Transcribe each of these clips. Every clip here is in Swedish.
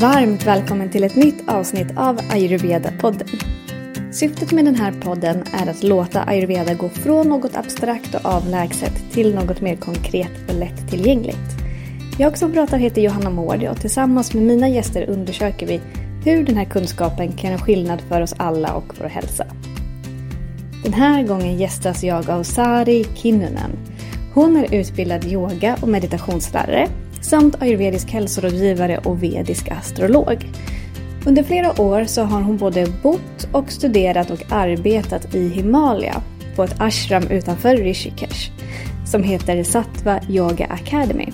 Varmt välkommen till ett nytt avsnitt av Ayurveda-podden. Syftet med den här podden är att låta ayurveda gå från något abstrakt och avlägset till något mer konkret och lättillgängligt. Jag som pratar heter Johanna Mård och tillsammans med mina gäster undersöker vi hur den här kunskapen kan göra skillnad för oss alla och vår hälsa. Den här gången gästas jag av Sari Kinnunen. Hon är utbildad yoga och meditationslärare samt ayurvedisk hälsorådgivare och vedisk astrolog. Under flera år så har hon både bott och studerat och arbetat i Himalaya på ett ashram utanför Rishikesh som heter Sattva Yoga Academy.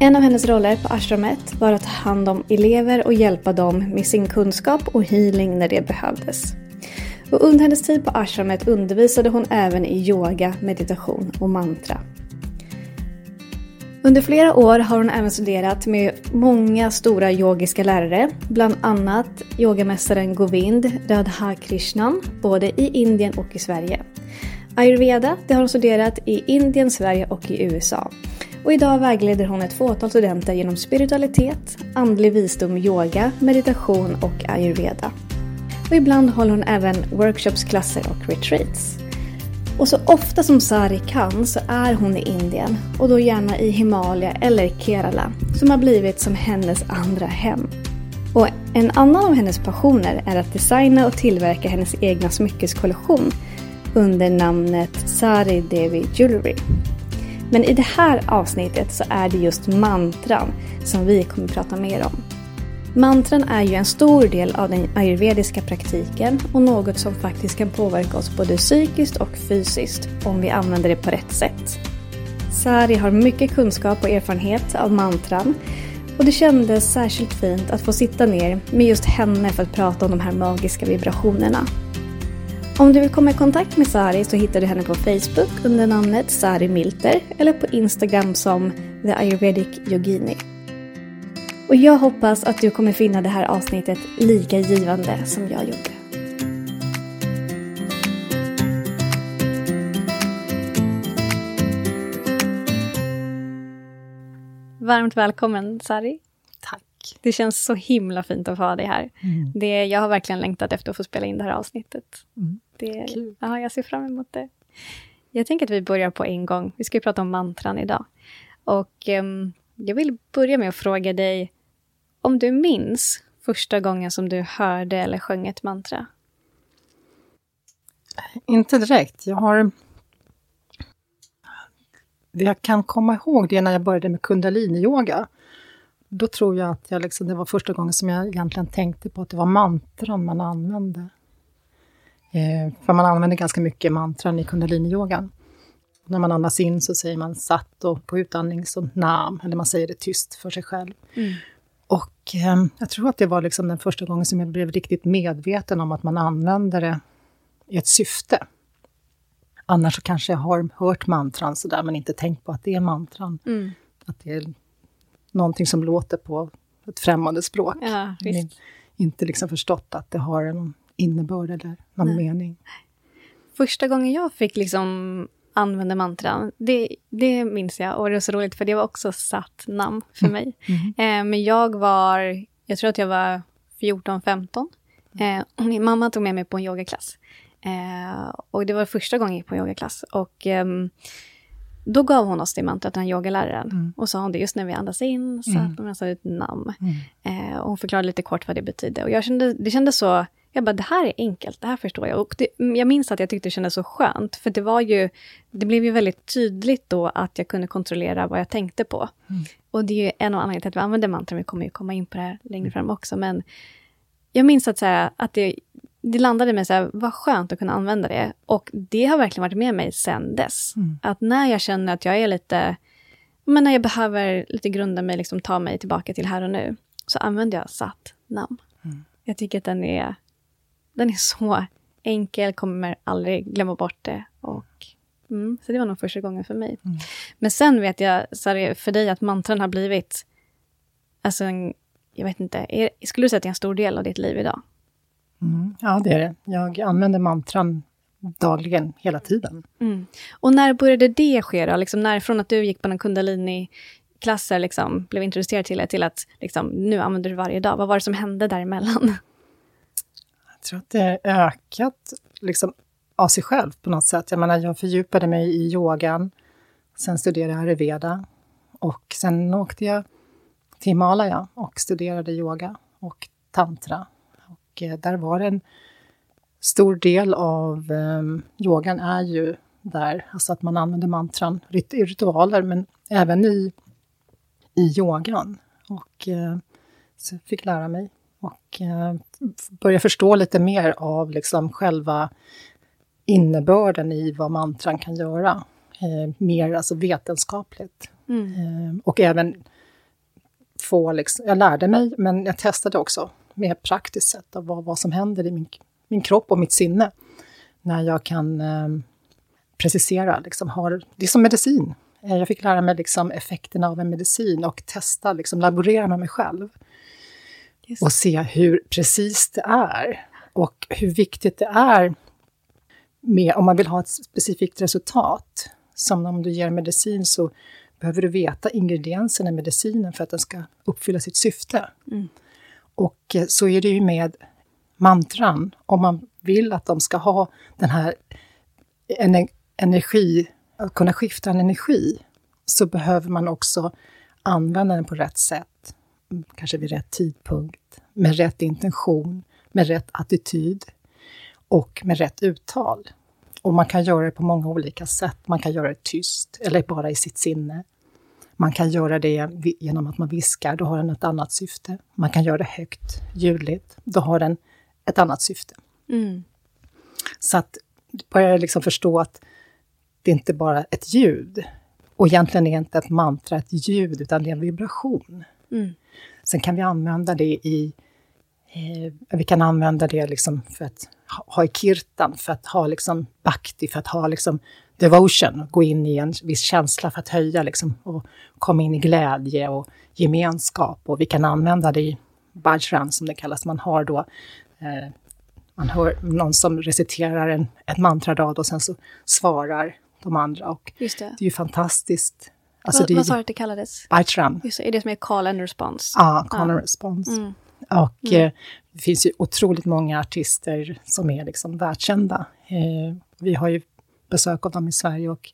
En av hennes roller på ashramet var att ta hand om elever och hjälpa dem med sin kunskap och healing när det behövdes. Och under hennes tid på ashramet undervisade hon även i yoga, meditation och mantra. Under flera år har hon även studerat med många stora yogiska lärare, bland annat yogamästaren Govind Radha Krishnan, både i Indien och i Sverige. Ayurveda det har hon studerat i Indien, Sverige och i USA. Och idag vägleder hon ett fåtal studenter genom spiritualitet, andlig visdom, yoga, meditation och ayurveda. Och ibland håller hon även workshops, klasser och retreats. Och så ofta som Sari kan så är hon i Indien och då gärna i Himalaya eller Kerala som har blivit som hennes andra hem. Och en annan av hennes passioner är att designa och tillverka hennes egna smyckeskollektion under namnet Sari Devi Jewelry. Men i det här avsnittet så är det just mantran som vi kommer att prata mer om. Mantran är ju en stor del av den ayurvediska praktiken och något som faktiskt kan påverka oss både psykiskt och fysiskt om vi använder det på rätt sätt. Sari har mycket kunskap och erfarenhet av mantran och det kändes särskilt fint att få sitta ner med just henne för att prata om de här magiska vibrationerna. Om du vill komma i kontakt med Sari så hittar du henne på Facebook under namnet Sari Milter eller på Instagram som The Ayurvedic Yogini. Och jag hoppas att du kommer finna det här avsnittet lika givande som jag gjorde. Varmt välkommen Sari. Tack. Det känns så himla fint att få ha dig här. Mm. Det, jag har verkligen längtat efter att få spela in det här avsnittet. Mm. Det. Ja, jag ser fram emot det. Jag tänker att vi börjar på en gång. Vi ska ju prata om mantran idag. Och um, jag vill börja med att fråga dig om du minns första gången som du hörde eller sjöng ett mantra? Inte direkt. Jag har... Jag kan komma ihåg det när jag började med kundaliniyoga. Då tror jag att jag liksom, det var första gången som jag egentligen tänkte på att det var mantran man använde. Eh, för man använder ganska mycket mantran i kundaliniyogan. När man andas in så säger man satt och på utandning så nam, eller man säger det tyst för sig själv. Mm. Och eh, jag tror att det var liksom den första gången som jag blev riktigt medveten om att man använder det i ett syfte. Annars så kanske jag har hört mantran sådär, men inte tänkt på att det är mantran. Mm. Att det är någonting som låter på ett främmande språk. Ja, inte liksom förstått att det har en innebörd eller någon Nej. mening. Första gången jag fick liksom använde mantran. Det, det minns jag och det var så roligt för det var också satt namn för mm. mig. Mm. Eh, men jag var, jag tror att jag var 14-15. Eh, min mamma tog med mig på en yogaklass. Eh, och det var första gången jag gick på en yogaklass. Och ehm, då gav hon oss det mantrat, den yogaläraren. Mm. Och sa hon det just när vi andas in, så mm. att man sa ett namn. Mm. Eh, och hon förklarade lite kort vad det betydde. Och jag kände, det kändes så jag bara, det här är enkelt, det här förstår jag. Och det, jag minns att jag tyckte det kändes så skönt, för det var ju, det blev ju väldigt tydligt då att jag kunde kontrollera vad jag tänkte på. Mm. Och det är ju en av anledningarna till att vi använder mantra, vi kommer ju komma in på det här längre fram också, men jag minns att, så här, att det, det landade med så här, vad skönt att kunna använda det. Och det har verkligen varit med mig sen dess. Mm. Att när jag känner att jag är lite, men när jag behöver lite grunda mig, liksom ta mig tillbaka till här och nu, så använder jag satt namn. Mm. Jag tycker att den är den är så enkel, kommer aldrig glömma bort det. Och, mm, så det var nog första gången för mig. Mm. Men sen vet jag, Sari, för dig, att mantran har blivit... Alltså, en, jag vet inte, är, skulle du säga att det är en stor del av ditt liv idag? Mm, ja, det är det. Jag använder mantran dagligen, hela tiden. Mm. Och när började det ske då? Liksom när, från att du gick på en kundalini klasser liksom blev introducerad till det, till att liksom, nu använder du varje dag? Vad var det som hände däremellan? Jag tror att det är ökat liksom, av sig själv på något sätt. Jag menar, jag fördjupade mig i yogan, sen studerade jag ayurveda och sen åkte jag till Himalaya och studerade yoga och tantra. Och eh, där var det en stor del av eh, yogan är ju där, alltså att man använder mantran i ritualer, men även i, i yogan. Och eh, så jag fick lära mig och eh, börja förstå lite mer av liksom själva innebörden i vad mantran kan göra. Eh, mer alltså vetenskapligt. Mm. Eh, och även få, liksom, jag lärde mig, men jag testade också mer praktiskt sätt av vad, vad som händer i min, min kropp och mitt sinne. När jag kan eh, precisera, liksom, har, det är som medicin. Eh, jag fick lära mig liksom effekterna av en medicin och testa, liksom, laborera med mig själv. Just. Och se hur precis det är. Och hur viktigt det är med, om man vill ha ett specifikt resultat. Som om du ger medicin så behöver du veta ingredienserna i medicinen för att den ska uppfylla sitt syfte. Mm. Och eh, så är det ju med mantran. Om man vill att de ska ha den här energi, att kunna skifta en energi, så behöver man också använda den på rätt sätt. Kanske vid rätt tidpunkt, med rätt intention, med rätt attityd och med rätt uttal. Och man kan göra det på många olika sätt. Man kan göra det tyst eller bara i sitt sinne. Man kan göra det genom att man viskar, då har den ett annat syfte. Man kan göra det högt, ljudligt, då har den ett annat syfte. Mm. Så att börja liksom förstå att det inte bara är ett ljud. Och egentligen är inte ett mantra ett ljud, utan det är en vibration. Mm. Sen kan vi använda det i... Eh, vi kan använda det liksom för att ha i kirtan, för att ha liksom bhakti, för att ha liksom devotion, gå in i en viss känsla för att höja liksom, och komma in i glädje och gemenskap. Och vi kan använda det i bajran, som det kallas. Man har då eh, man hör någon som reciterar en, ett mantrarad och sen så svarar de andra. Och Just det. det är ju fantastiskt. Alltså vad, det, vad sa du att det kallades? Just det, är det som är call and response? Ja, call and response. Mm. Och mm. Eh, det finns ju otroligt många artister som är liksom världskända. Eh, vi har ju besök av dem i Sverige och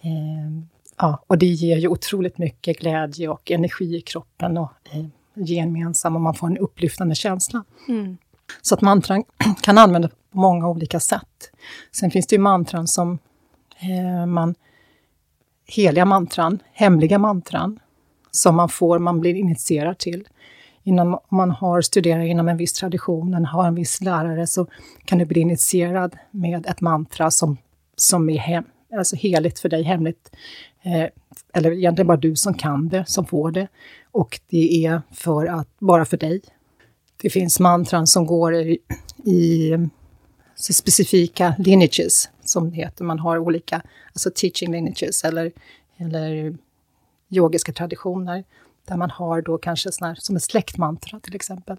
eh, ja, och det ger ju otroligt mycket glädje och energi i kroppen och eh, gemensam och man får en upplyftande känsla. Mm. Så att mantran kan användas på många olika sätt. Sen finns det ju mantran som eh, man... Heliga mantran, hemliga mantran, som man får, man blir initierad till. Inom, om man har studerat inom en viss tradition, eller har en viss lärare, så kan du bli initierad med ett mantra som, som är hem, alltså heligt för dig, hemligt. Eh, eller egentligen bara du som kan det, som får det. Och det är för att, bara för dig. Det finns mantran som går i, i specifika lineages, som det heter. Man har olika alltså teaching lineages eller, eller yogiska traditioner där man har då kanske sån här, som ett släktmantra till exempel.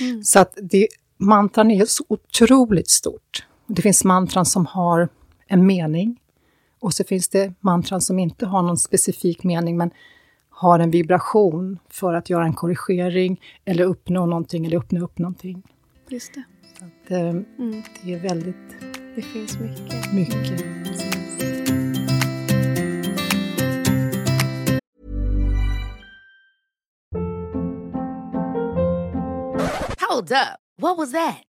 Mm. Så att det, mantran är så otroligt stort. Det finns mantran som har en mening och så finns det mantran som inte har någon specifik mening men har en vibration för att göra en korrigering eller uppnå någonting eller uppnå upp någonting. Just det. Så att, eh, mm. Det är väldigt... Det finns mycket. Mycket. Hold up. What was that?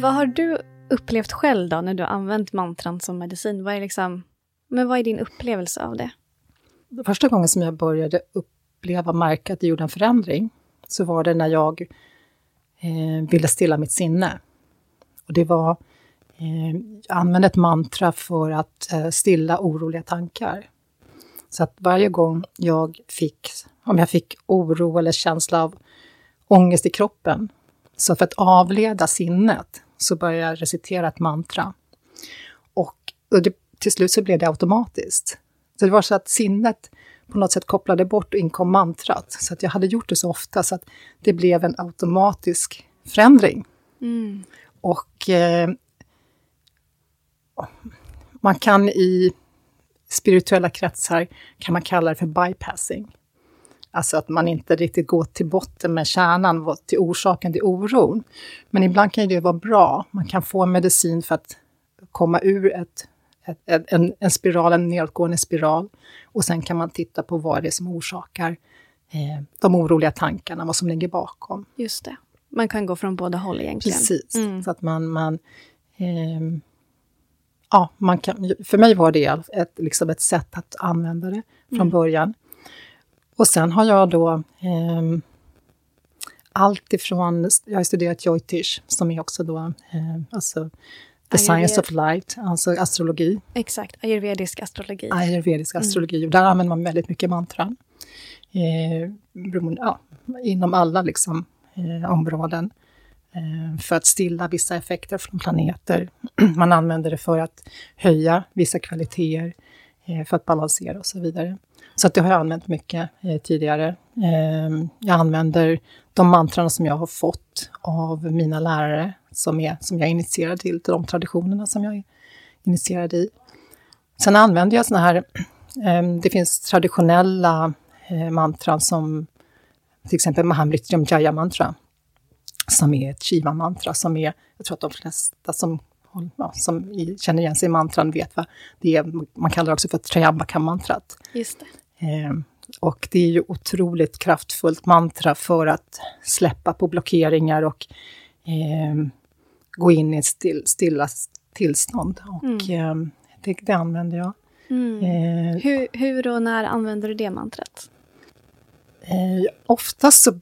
Vad har du upplevt själv då när du har använt mantran som medicin? Vad är, liksom, men vad är din upplevelse av det? Första gången som jag började uppleva, märka att det gjorde en förändring, så var det när jag eh, ville stilla mitt sinne. Och det var, eh, jag använde ett mantra för att eh, stilla oroliga tankar. Så att varje gång jag fick, om jag fick oro eller känsla av ångest i kroppen, så för att avleda sinnet så började jag recitera ett mantra. Och, och det, till slut så blev det automatiskt. Så det var så att sinnet på något sätt kopplade bort och inkom mantrat. Så att jag hade gjort det så ofta så att det blev en automatisk förändring. Mm. Och eh, man kan i spirituella kretsar kan man kalla det för bypassing. Alltså att man inte riktigt går till botten med kärnan, till orsaken till oron. Men ibland kan det vara bra. Man kan få medicin för att komma ur ett, ett, ett, en, en spiral, en nedåtgående spiral. Och sen kan man titta på vad det är som orsakar eh, de oroliga tankarna, vad som ligger bakom. Just det. Man kan gå från båda håll egentligen. Precis, mm. så att man... man eh, ja, man kan, för mig var det ett, liksom ett sätt att använda det från mm. början. Och sen har jag då eh, allt ifrån, jag har studerat Jyotish, som är också då, eh, alltså The Science of Light, alltså astrologi. Exakt, ayurvedisk astrologi. Ayurvedisk mm. astrologi, och där använder man väldigt mycket mantran. Eh, ja, inom alla liksom, eh, områden. Eh, för att stilla vissa effekter från planeter. Man använder det för att höja vissa kvaliteter, eh, för att balansera och så vidare. Så att det har jag använt mycket eh, tidigare. Eh, jag använder de mantran som jag har fått av mina lärare, som, är, som jag är initierad till, till de traditionerna som jag är initierad i. Sen använder jag såna här, eh, det finns traditionella eh, mantran som till exempel Mahamrityam Jaya mantra, som är ett Shiva-mantra, som är, jag tror att de flesta som ja, som känner igen sig i mantran vet vad det är. Man kallar det också för Triambaka-mantrat. Just det. Eh, och det är ju otroligt kraftfullt mantra för att släppa på blockeringar och eh, gå in i ett still, stilla tillstånd. Och mm. eh, det, det, använder jag. Mm. Eh, hur, hur och när använder du det mantrat? Eh, oftast så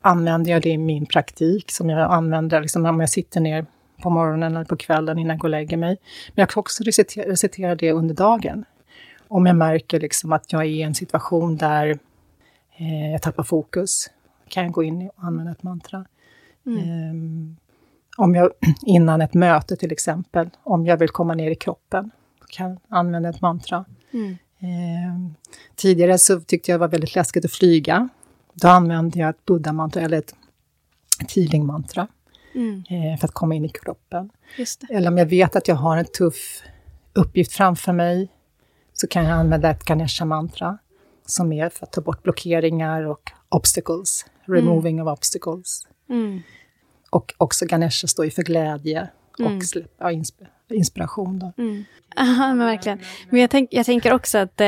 använder jag det i min praktik, som jag använder liksom, om jag sitter ner på morgonen eller på kvällen innan jag går och lägger mig. Men jag kan också recitera, recitera det under dagen om jag märker liksom att jag är i en situation där eh, jag tappar fokus, kan jag gå in och använda ett mantra. Mm. Eh, om jag innan ett möte till exempel, om jag vill komma ner i kroppen, kan jag använda ett mantra. Mm. Eh, tidigare så tyckte jag det var väldigt läskigt att flyga. Då använde jag ett buddha-mantra, eller ett healing-mantra, mm. Eh, för att komma in i kroppen. Eller om jag vet att jag har en tuff uppgift framför mig, så kan jag använda ett Ganesha-mantra som är för att ta bort blockeringar och obstacles, removing mm. of obstacles. Mm. Och också Ganesha står ju för glädje och mm. ja, inspiration. Då. Mm. Aha, men verkligen. Men jag, tänk, jag tänker också att eh,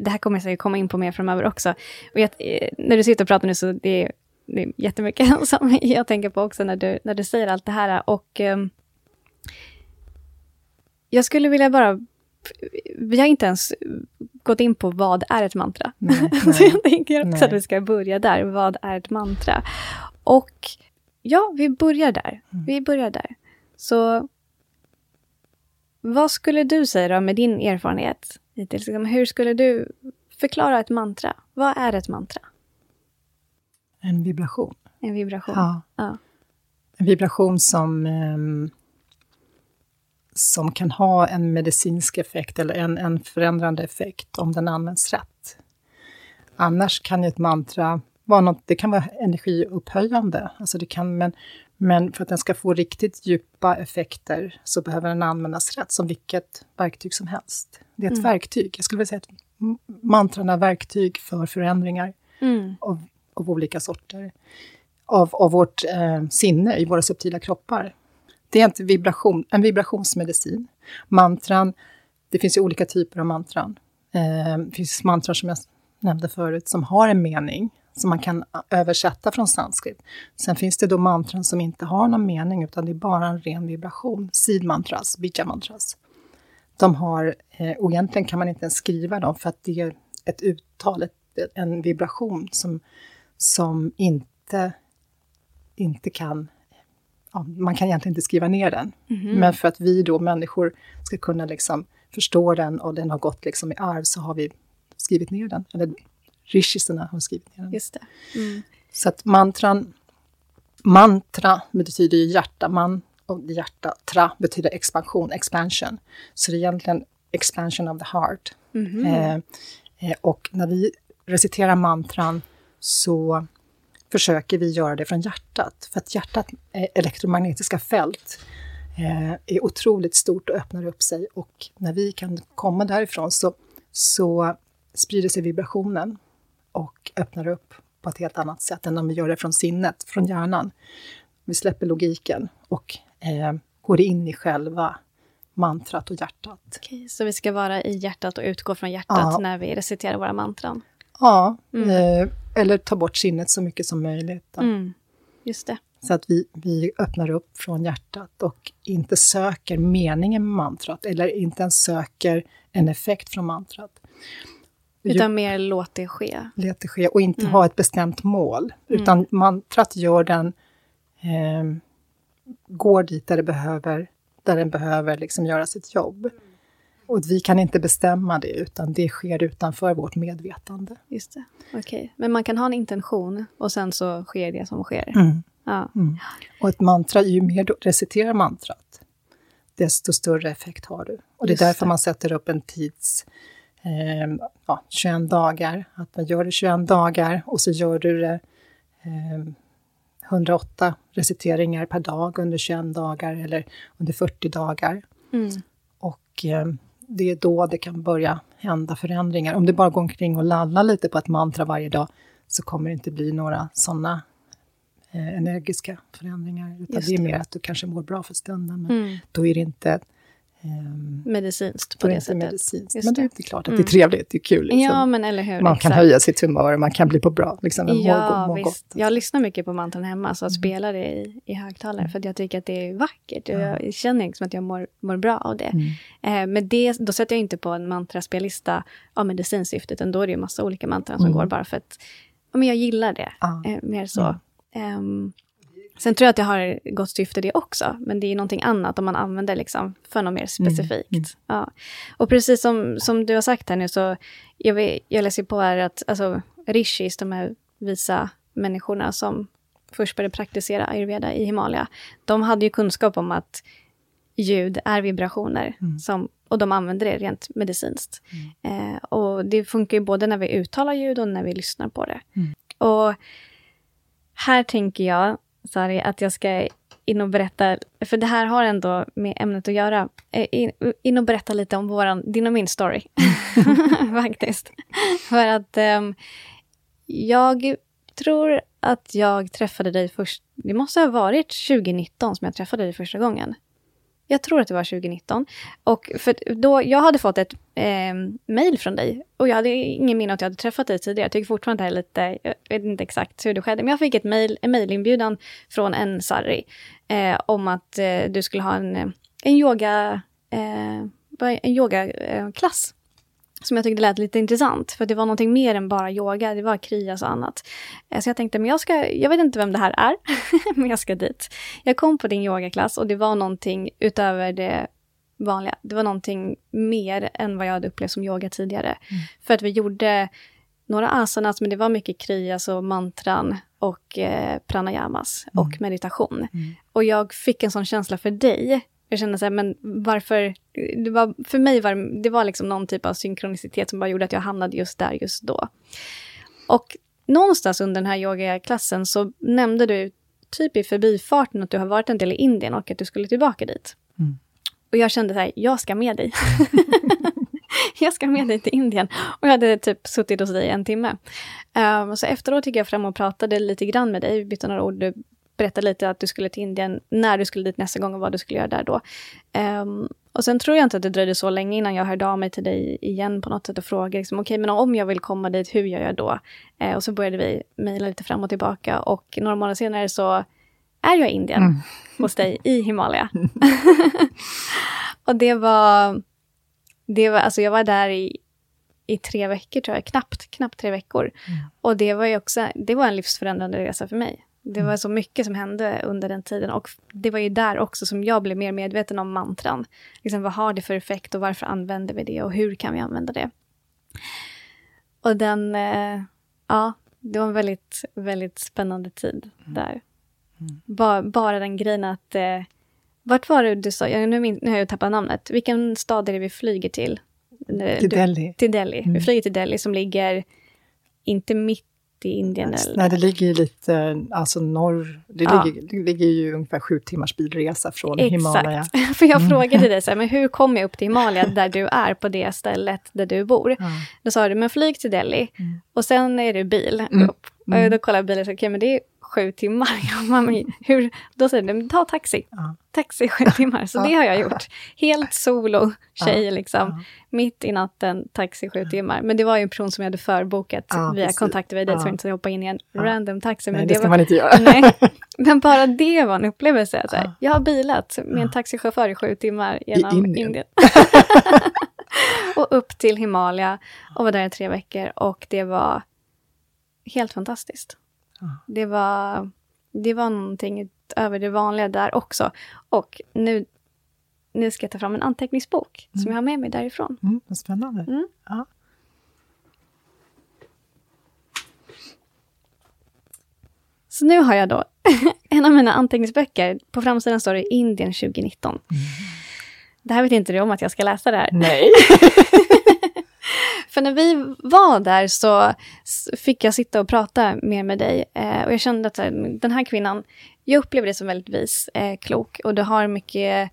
det här kommer jag säkert komma in på mer framöver också. Och jag, eh, när du sitter och pratar nu så det är, det är jättemycket som jag tänker på också när du, när du säger allt det här. Och eh, jag skulle vilja bara vi har inte ens gått in på vad är ett mantra. Nej, nej, så jag tänker också nej. att vi ska börja där. Vad är ett mantra? Och ja, vi börjar där. Mm. Vi börjar där. Så vad skulle du säga då med din erfarenhet hittills? Liksom, hur skulle du förklara ett mantra? Vad är ett mantra? En vibration. En vibration. Ja. ja. En vibration som um, som kan ha en medicinsk effekt eller en, en förändrande effekt om den används rätt. Annars kan ju ett mantra vara något, det kan vara energiupphöjande, alltså det kan, men, men för att den ska få riktigt djupa effekter så behöver den användas rätt, som vilket verktyg som helst. Det är ett mm. verktyg, jag skulle vilja säga att mantran är verktyg för förändringar mm. av, av olika sorter. Av, av vårt eh, sinne i våra subtila kroppar. Det är inte vibration, en vibrationsmedicin. Mantran, det finns ju olika typer av mantran. Eh, det finns mantran som jag nämnde förut, som har en mening, som man kan översätta från sanskrit. Sen finns det då mantran som inte har någon mening, utan det är bara en ren vibration. Sidmantras, bija-mantras. De har, eh, och egentligen kan man inte ens skriva dem, för att det är ett uttal, en vibration som, som inte, inte kan ja, man kan egentligen inte skriva ner den. Mm. Men för att vi då människor ska kunna liksom förstå den och den har gått liksom i arv så har vi skrivit ner den. Eller rishisarna har skrivit ner den. Just det. Mm. Så att mantran, mantra betyder ju hjärta, man och hjärta, tra betyder expansion, expansion. Så det är egentligen expansion of the heart. Eh, eh, och när vi reciterar mantran så försöker vi göra det från hjärtat. För att hjärtat, eh, elektromagnetiska fält, eh, är otroligt stort och öppnar upp sig. Och när vi kan komma därifrån så, så sprider sig vibrationen och öppnar upp på ett helt annat sätt än om vi gör det från sinnet, från hjärnan. Vi släpper logiken och eh, går in i själva mantrat och hjärtat. Okej, så vi ska vara i hjärtat och utgå från hjärtat Ja. när vi reciterar våra mantran? Ja, Mm. eh, eller ta bort sinnet så mycket som möjligt. Mm. Just det. Så att vi, vi öppnar upp från hjärtat och inte söker meningen med mantrat, eller inte ens söker en effekt från mantrat. Utan mer låt det ske. låter det ske och inte Mm. ha ett bestämt mål. Utan mantrat gör den, eh, går dit där det behöver, där den behöver liksom göra sitt jobb. Och vi kan inte bestämma det, utan det sker utanför vårt medvetande. Just det. Okej. Men man kan ha en intention och sen så sker det som sker. Mm. Ja. Och ett mantra, ju mer du reciterar mantrat, desto större effekt har du. Och det är Just därför det. man sätter upp en tids... Eh, ja, 21 dagar. Att man gör det 21 dagar och så gör du det eh, 108 reciteringar per dag under 21 dagar eller under 40 dagar. Mm. Och eh, det är då det kan börja hända förändringar. Om du bara går omkring och lallar lite på ett mantra varje dag så kommer det inte bli några sådana eh, energiska förändringar. Utan Just det är mer att du kanske mår bra för stunden. Men Mm. då är det inte, Medicinskt då på är det sättet. medicinskt. Just Men det är det. inte klart att Mm. det är trevligt, det är kul. Liksom. Ja, men eller hur. man kan exakt. höja sitt humör, man kan bli på bra. Liksom, Ja, må visst. Jag lyssnar mycket på mantran hemma, så att Mm. spela det i, i högtalare, för jag tycker att det är vackert. Och Jag känner liksom att jag mår, mår bra av det. Mm. Eh, men det, då sätter jag inte på en mantraspellista av medicinsyfte, utan då är det ju massa olika mantran som Mm. går bara för att ja, men jag gillar det. Ja. Eh, mer så. Mm. Sen tror jag att det har gott syfte det också, men det är någonting annat om man använder liksom för något mer specifikt. mm. Ja. Och precis som, som du har sagt här nu, så jag, jag läser på här att alltså, rishis, de här visa människorna som först började praktisera ayurveda i Himalaya, de hade ju kunskap om att ljud är vibrationer, Mm. som, och de använder det rent medicinskt. Eh, och det funkar ju både när vi uttalar ljud och när vi lyssnar på det. Mm. Och här tänker jag, Sari, att jag ska in och berätta, för det här har ändå med ämnet att göra, eh, in, in och berätta lite om våran, din och min story. Faktiskt. För att ehm, jag tror att jag träffade dig först, det måste ha varit 2019 som jag träffade dig första gången. Jag tror att det var 2019. Och för då, jag hade fått ett eh, mejl från dig. Och jag hade ingen minne att jag hade träffat dig tidigare. Jag tycker fortfarande att det här är lite, jag vet inte exakt hur det skedde. Men jag fick ett mail, en mejlinbjudan från en Sarri. Eh, om att eh, du skulle ha en, en yoga, eh, en yogaklass. Eh, som jag tyckte lät lite intressant. För det var någonting mer än bara yoga. Det var krias och annat. Eh, Så jag tänkte, men jag ska, jag vet inte vem det här är. men jag ska dit. Jag kom på din yogaklass och det var någonting utöver det vanliga. Det var någonting mer än vad jag hade upplevt som yoga tidigare. För att vi gjorde några asanas, men det var mycket kriyas och mantran och eh, pranayamas och meditation. Och jag fick en sån känsla för dig. Jag kände så här, men varför... Det var, för mig var det var liksom någon typ av synkronicitet som bara gjorde att jag hamnade just där, just då. Och någonstans under den här yogaklassen så nämnde du typ i förbifarten att du har varit en del i Indien och att du skulle tillbaka dit. Mm. Och jag kände så här, jag ska med dig. jag ska med dig till Indien. Och jag hade typ suttit hos dig en timme. Um, så efteråt gick jag fram och pratade lite grann med dig, vi bytte några ord. Du berättade lite att du skulle till Indien, när du skulle dit nästa gång och vad du skulle göra där då. Ehm, och sen tror jag inte att det dröjde så länge innan jag hörde av mig till dig igen på något sätt och frågade, liksom, okej, men om jag vill komma dit, hur gör jag då? Eh, och så började vi mejla lite fram och tillbaka och några månader senare så är jag i Indien Mm. hos dig i Himalaya. och det var, det var, alltså jag var där i, i tre veckor tror jag, knappt, knappt tre veckor. Och det var ju också, det var en livsförändrande resa för mig. Det var så mycket som hände under den tiden och det var ju där också som jag blev mer medveten om mantran. Liksom, vad har det för effekt och varför använder vi det och hur kan vi använda det? Och den, eh, ja, det var en väldigt, väldigt spännande tid Mm. där. Ba, bara den grejen att, eh, vart var det du sa, ja, nu, min, nu har jag tappat namnet, vilken stad är det vi flyger till? Eh, Till du- Delhi. Till Delhi. Vi Mm. flyger till Delhi som ligger inte mitt i Indien. eller? Nej, det ligger ju lite, alltså norr, det, Ja. ligger, det ligger ju ungefär sju timmars bilresa från Himalaya. Exakt. För jag frågade dig så här, men hur kommer jag upp till Himalaya där du är på det stället där du bor? Ja. Då sa du, men flyg till Delhi Mm. och sen är det bil Mm. upp. Och då kollade bilen och sa, okej men det är sju timmar. Jag bara, hur? Då säger men ta taxi. Ja. Taxi sju timmar. Så det har jag gjort. Helt solo tjej liksom. Ja. Mitt i natten, taxi sju timmar. Men det var ju en person som jag hade förbokat Ja, via kontakter via dig, så Ja. jag inte hoppa in i en random taxi. Men Nej, det ska var, man inte göra. Nej, men bara det var en upplevelse. Alltså. Ja. Jag har bilat med en taxichaufför i sju timmar genom Indien. Indien. och upp till Himalaya och var där i tre veckor och det var helt fantastiskt. Det var, det var någonting utöver det vanliga där också. Och nu, nu ska jag ta fram en anteckningsbok som jag har med mig därifrån. Mm, vad spännande. Mm. Ja. Så nu har jag då en av mina anteckningsböcker. På framsidan står det Indien 2019. Det här vet inte du om att jag ska läsa det här. Nej. För när vi var där så fick jag sitta och prata mer med dig. Eh, och jag kände att här, den här kvinnan, jag upplever dig som väldigt vis, eh, klok. Och du har mycket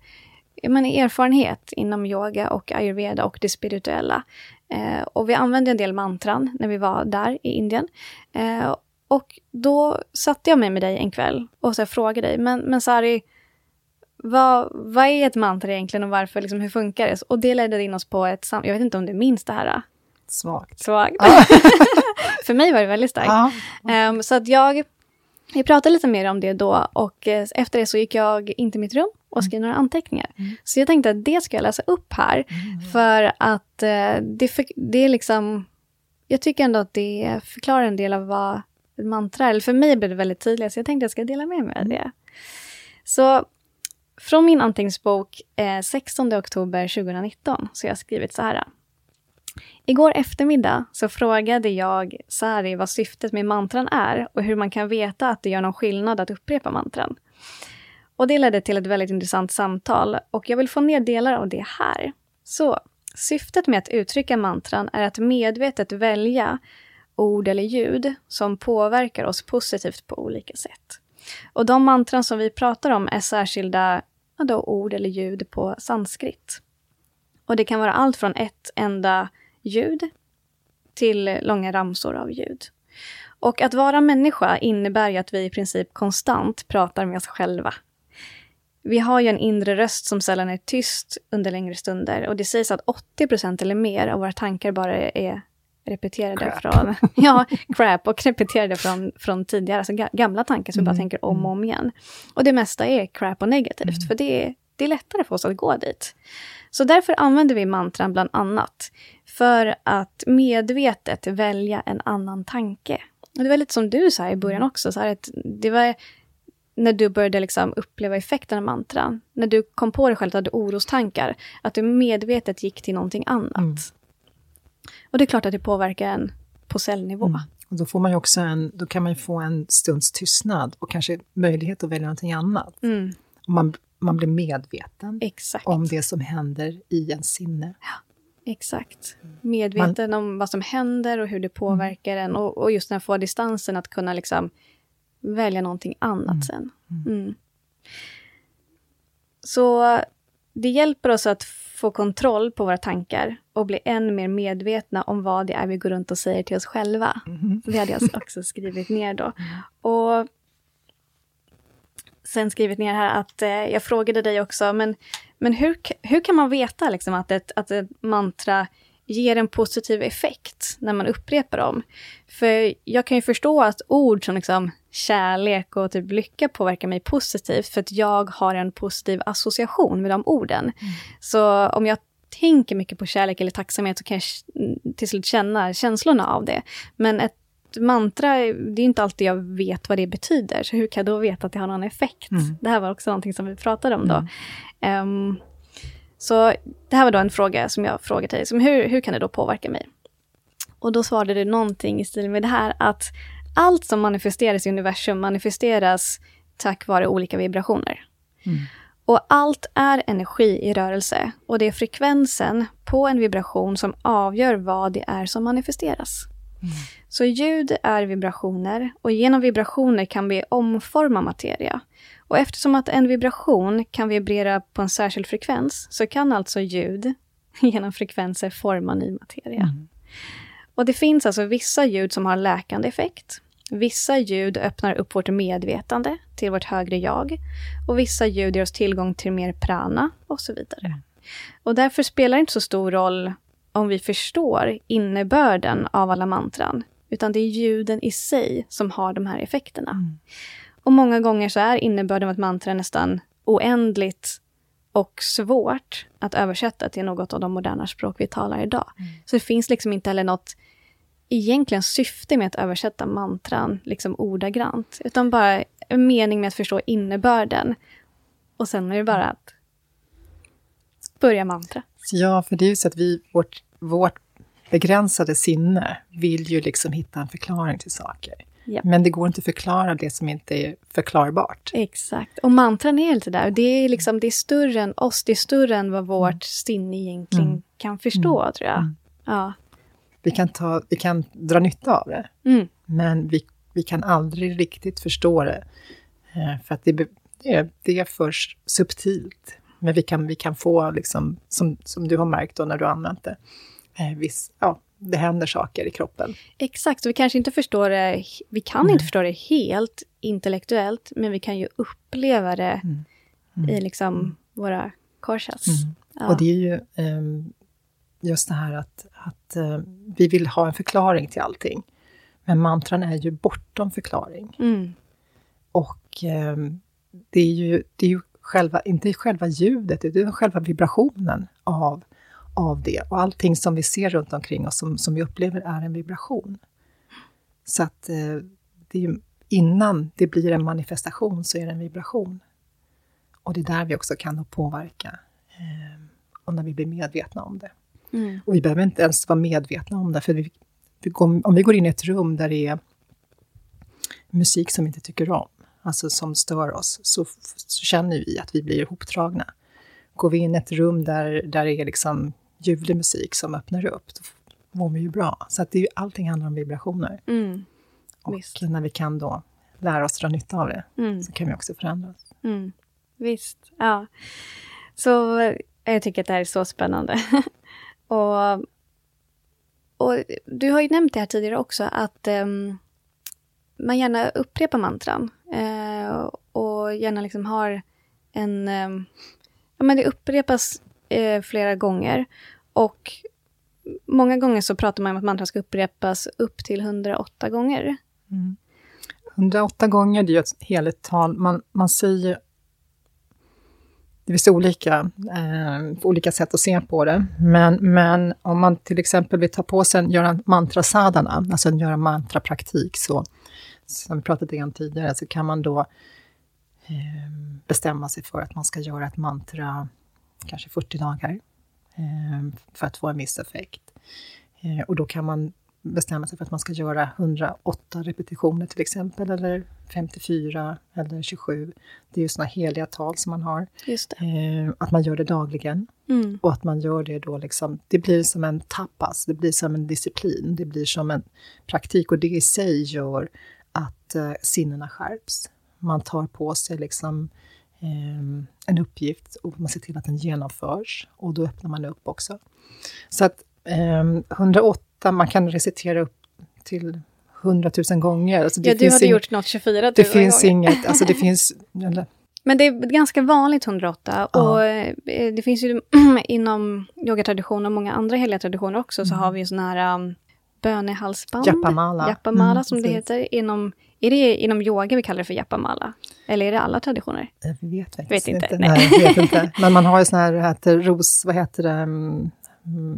menar, erfarenhet inom yoga och ayurveda och det spirituella. Eh, och vi använde en del mantran när vi var där i Indien. Eh, och då satte jag mig med dig en kväll och så här frågade dig, men, men Sari, vad, vad är ett mantra egentligen och varför, liksom, hur funkar det? Och det ledde in oss på ett samtal. jag vet inte om du minns det här. Svagt. Svagt. För mig var det väldigt starkt. Ja. Ehm, så att jag, vi pratade lite mer om det då och eh, efter det så gick jag in till mitt rum och skrev några anteckningar. Så jag tänkte att det ska jag läsa upp här. För att eh, det, för, det är liksom, jag tycker ändå att det förklarar en del av vad ett mantra. Eller för mig blev det väldigt tydligt så jag tänkte att jag ska dela med mig av det. Så från min anteckningsbok eh, 16 oktober 2019 så har jag skrivit så här. Igår eftermiddag så frågade jag Sari vad syftet med mantran är och hur man kan veta att det gör någon skillnad att upprepa mantran. Och det ledde till ett väldigt intressant samtal och jag vill få ner delar av det här. Så, syftet med att uttrycka mantran är att medvetet välja ord eller ljud som påverkar oss positivt på olika sätt. Och de mantran som vi pratar om är särskilda ja då, ord eller ljud på sanskrit. Och det kan vara allt från ett enda ljud till långa ramsor av ljud. Och att vara människa innebär ju att vi i princip konstant pratar med oss själva. Vi har ju en inre röst som sällan är tyst under längre stunder och det sägs att 80% eller mer av våra tankar bara är repeterade Crap. från, ja, crap, och repeterade från, från tidigare, alltså ga- gamla tankar som vi bara Mm, tänker om och om igen. Och det mesta är crap och negativt, för det är, det är lättare för oss att gå dit. Så därför använder vi mantran bland annat för att medvetet välja en annan tanke. Och det var lite som du sa i början också, så att det var när du började liksom uppleva effekten av mantran, när du kom på dig själv att du hade orostankar, att du medvetet gick till någonting annat. Mm. Och det är klart att det påverkar en på cellnivå. Mm. Och då, får man också en, då kan man ju få en stunds tystnad och kanske möjlighet att välja någonting annat. Mm, Och man, man blir medveten exakt. om det som händer i ens sinne. Exakt. Medveten om vad som händer och hur det påverkar en. Och, och just när man får distansen att kunna liksom välja någonting annat sen. Mm. Så det hjälper oss att få kontroll på våra tankar och bli än mer medvetna om vad det är vi går runt och säger till oss själva. Det hade jag också skrivit ner då. Och sen skrivit ner här att eh, jag frågade dig också, men, men hur, hur kan man veta liksom, att, ett, att ett mantra ger en positiv effekt när man upprepar dem? För jag kan ju förstå att ord som liksom kärlek och typ lycka påverkar mig positivt, för att jag har en positiv association med de orden. Så om jag tänker mycket på kärlek eller tacksamhet så kan jag till slut känna känslorna av det. Men ett mantra, det är inte alltid jag vet vad det betyder. Så hur kan jag då veta att det har någon effekt? Mm. Det här var också någonting som vi pratade om då. Ehm, så det här var då en fråga som jag frågade dig. Som hur, hur kan det då påverka mig? Och då svarade du någonting i stil med det här att allt som manifesteras i universum manifesteras tack vare olika vibrationer. Mm. Och allt är energi i rörelse och det är frekvensen på en vibration som avgör vad det är som manifesteras. Så ljud är vibrationer och genom vibrationer kan vi omforma materia. Och eftersom att en vibration kan vibrera på en särskild frekvens så kan alltså ljud genom frekvenser forma ny materia. Mm. Och det finns alltså vissa ljud som har läkande effekt. Vissa ljud öppnar upp vårt medvetande till vårt högre jag. Och vissa ljud ger oss tillgång till mer prana och så vidare. Mm. Och därför spelar det inte så stor roll om vi förstår innebörden av alla mantran. Utan det är ljuden i sig som har de här effekterna. Mm. Och många gånger så är innebörden av ett mantra nästan oändligt och svårt att översätta till något av de moderna språk vi talar idag. Så det finns liksom inte heller något egentligen syfte med att översätta mantran liksom ordagrant, utan bara en mening med att förstå innebörden. Och sen är det bara att börja mantra. Ja, för det är ju så att vi, vårt, vårt begränsade sinne vill ju liksom hitta en förklaring till saker. Ja. Men det går inte att förklara det som inte är förklarbart. Exakt. Och mantran är lite där. Det är, liksom, det är större än oss, det är större än vad vårt sinne egentligen Mm. kan förstå, tror jag. Mm. Ja. Vi kan, ta, vi kan dra nytta av det, Mm. men vi, vi kan aldrig riktigt förstå det. Eh, För att det, det är för subtilt. Men vi kan, vi kan få, liksom, som, som du har märkt då när du har använt det, eh, viss, ja, det händer saker i kroppen. Exakt, så vi kanske inte förstår det, vi kan Nej. inte förstå det helt intellektuellt, men vi kan ju uppleva det Mm. Mm. i liksom våra korsas. Mm. Ja. Och det är ju ehm, just det här att, att eh, vi vill ha en förklaring till allting. Men mantran är ju bortom förklaring. Mm. Och ehm, det är ju, det är ju själva, inte själva ljudet, det är själva vibrationen av, av det. Och allting som vi ser runt omkring oss, som, som vi upplever, är en vibration. Så att eh, det är ju, innan det blir en manifestation så är det en vibration. Och det är där vi också kan påverka, eh, och när vi blir medvetna om det. Mm. Och vi behöver inte ens vara medvetna om det, för vi, vi går, om vi går in i ett rum där det är musik som vi inte tycker om, alltså som stör oss, så, så känner vi att vi blir ihopdragna. Går vi in i ett rum där, där det är liksom ljuvlig musik som öppnar upp, då mår vi ju bra. Så att det är ju, allting handlar om vibrationer. Mm. Och Visst. när vi kan då lära oss dra nytta av det, Mm. så kan vi också förändras. Mm. Visst, ja. Så eh, jag tycker att det här är så spännande. och, och du har ju nämnt det här tidigare också, att ehm, man gärna upprepar mantran. Eh, och gärna liksom har en... Eh, ja, men det upprepas eh, flera gånger. Och många gånger så pratar man om att mantran ska upprepas upp till 108 gånger. Mm. 108 gånger, det är ju ett heligt tal. Man, man säger... Det finns olika, eh, olika sätt att se på det. Men, men om man till exempel vill ta på sig en, göra mantrasadana, alltså en göra mantrapraktik, så som vi pratade om tidigare, så kan man då eh, bestämma sig för att man ska göra ett mantra kanske 40 dagar eh, för att få en viss effekt. Eh, och då kan man bestämma sig för att man ska göra 108 repetitioner till exempel, eller 54 eller 27. Det är ju sådana heliga tal som man har. Eh, att man gör det dagligen Mm. och att man gör det då liksom, det blir som en tapas, det blir som en disciplin, det blir som en praktik och det i sig gör att eh, sinnena skärps. Man tar på sig liksom eh, en uppgift och man ser till att den genomförs och då öppnar man upp också. Så att eh, 108, man kan recitera upp till 100 000 gånger. Alltså det Ja, du finns hade gjort något 24 000 Det finns gånger. inget, alltså det finns, eller, Men det är ganska vanligt 108 Ja. och eh, det finns ju inom yogatraditioner och många andra heliga traditioner också så Mm. har vi ju såna här um, bönehalsband. Japamala. Japamala Mm, som det precis. heter. Inom, är det inom yoga vi kallar det för japamala? Eller är det alla traditioner? Jag vet faktiskt Vet inte, inte. nej. Nej. jag vet inte. Men man har ju sån här, heter ros, vad heter det, Mm,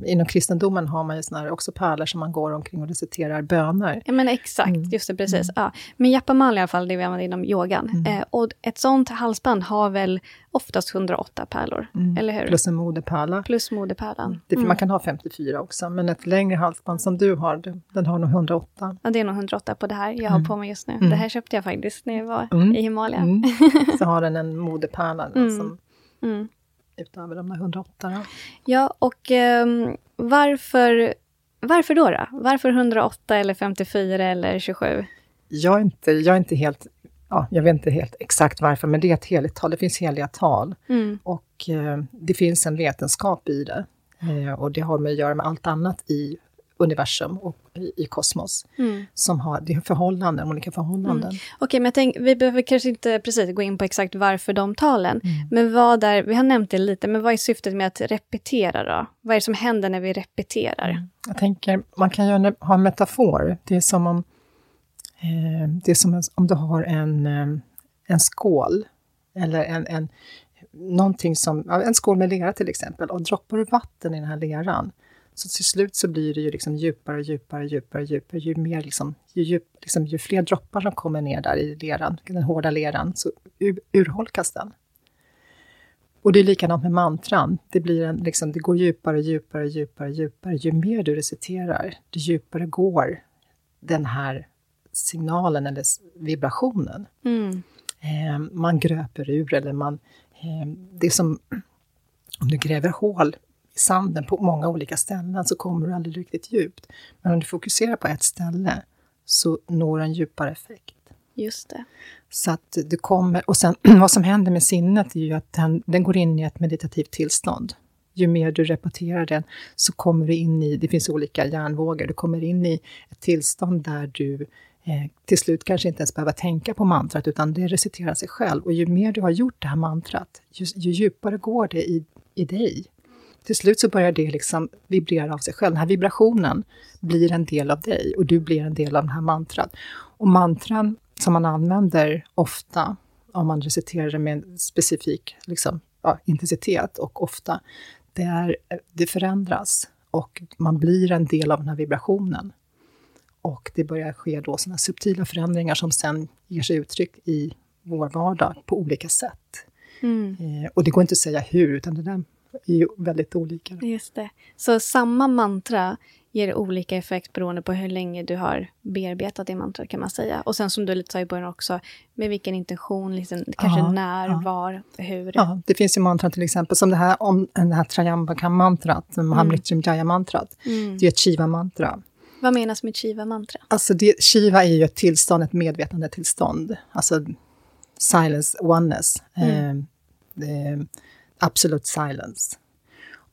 inom kristendomen har man ju såna här också pärlor som man går omkring och reciterar böner. Ja men exakt, mm. just det, precis. Mm. Ja. Men japamal i alla fall, det vi använder inom yogan. Mm. Eh, och ett sånt halsband har väl oftast 100 pärlor, mm. eller hur? Plus en moderpärla. Plus moderpärlan. Det, Man kan ha 54 också, men ett längre halsband som du har, den har nog 108. Ja, det är nog 108 på det här jag har på mig just nu. Det här köpte jag faktiskt när jag var i Himalaya. Så har den en moderpärla som utöver de där 108. Då. Ja, och um, varför, varför då, då? Varför 108 eller 54 eller 27? Jag är inte, jag är inte helt ja, jag vet inte helt exakt varför, men det är ett heligt tal. Det finns heliga tal. Mm. Och eh, det finns en vetenskap i det. Eh, och det har med att göra med allt annat i universum och i, i kosmos. Mm. Som har det förhållanden, olika förhållanden. Mm. Okej, okay, men jag tänk, vi behöver kanske inte precis gå in på exakt varför de talen. Mm. Men vad är, vi har nämnt det lite, men vad är syftet med att repetera då? Vad är det som händer när vi repeterar? Mm. Jag tänker, man kan ju ha en metafor. Det är som om, eh, det är som om du har en, eh, en skål, eller en, en, någonting som, en skål med lera till exempel, och droppar du vatten i den här leran, så till slut så blir det ju liksom djupare, djupare, djupare, djupare. Ju, mer liksom, ju, djup, liksom, ju fler droppar som kommer ner där i leran, den hårda leran, så ur, urholkas den. Och det är likadant med mantran. Det, blir en, liksom, det går djupare, djupare, djupare, djupare. Ju mer du reciterar, det djupare går den här signalen eller vibrationen. Mm. Eh, man gröper ur eller man... Eh, det är som om du gräver hål i sanden på många olika ställen så kommer du aldrig riktigt djupt. Men om du fokuserar på ett ställe så når du en djupare effekt. Just det. Så att du kommer, och sen vad som händer med sinnet är ju att den, den går in i ett meditativt tillstånd. Ju mer du repeterar den så kommer du in i, det finns olika hjärnvågor, du kommer in i ett tillstånd där du eh, till slut kanske inte ens behöver tänka på mantrat, utan det reciterar sig själv. Och ju mer du har gjort det här mantrat, ju, ju djupare går det i, i dig till slut så börjar det liksom vibrera av sig själv. Den här vibrationen blir en del av dig och du blir en del av den här mantrat. Och mantran som man använder ofta, om man reciterar det med en specifik liksom, ja, intensitet och ofta, det, är, det förändras och man blir en del av den här vibrationen. Och det börjar ske då sådana subtila förändringar som sen ger sig uttryck i vår vardag på olika sätt. Mm. Eh, och det går inte att säga hur, utan det där är ju väldigt olika. Just det. Så samma mantra ger olika effekt beroende på hur länge du har bearbetat det mantrat kan man säga. Och sen som du lite sa i början också, med vilken intention, liksom, kanske ja, när, ja. var, hur. Ja, det finns ju mantran till exempel som det här, om, det här Trayambakam-mantrat, Mahamritrim mm. Jaya-mantrat. Mm. Det är ett Shiva-mantra. Vad menas med Shiva-mantra? Alltså det, Shiva är ju ett tillstånd, ett medvetande tillstånd. Alltså silence, oneness. Mm. Eh, eh, absolut silence.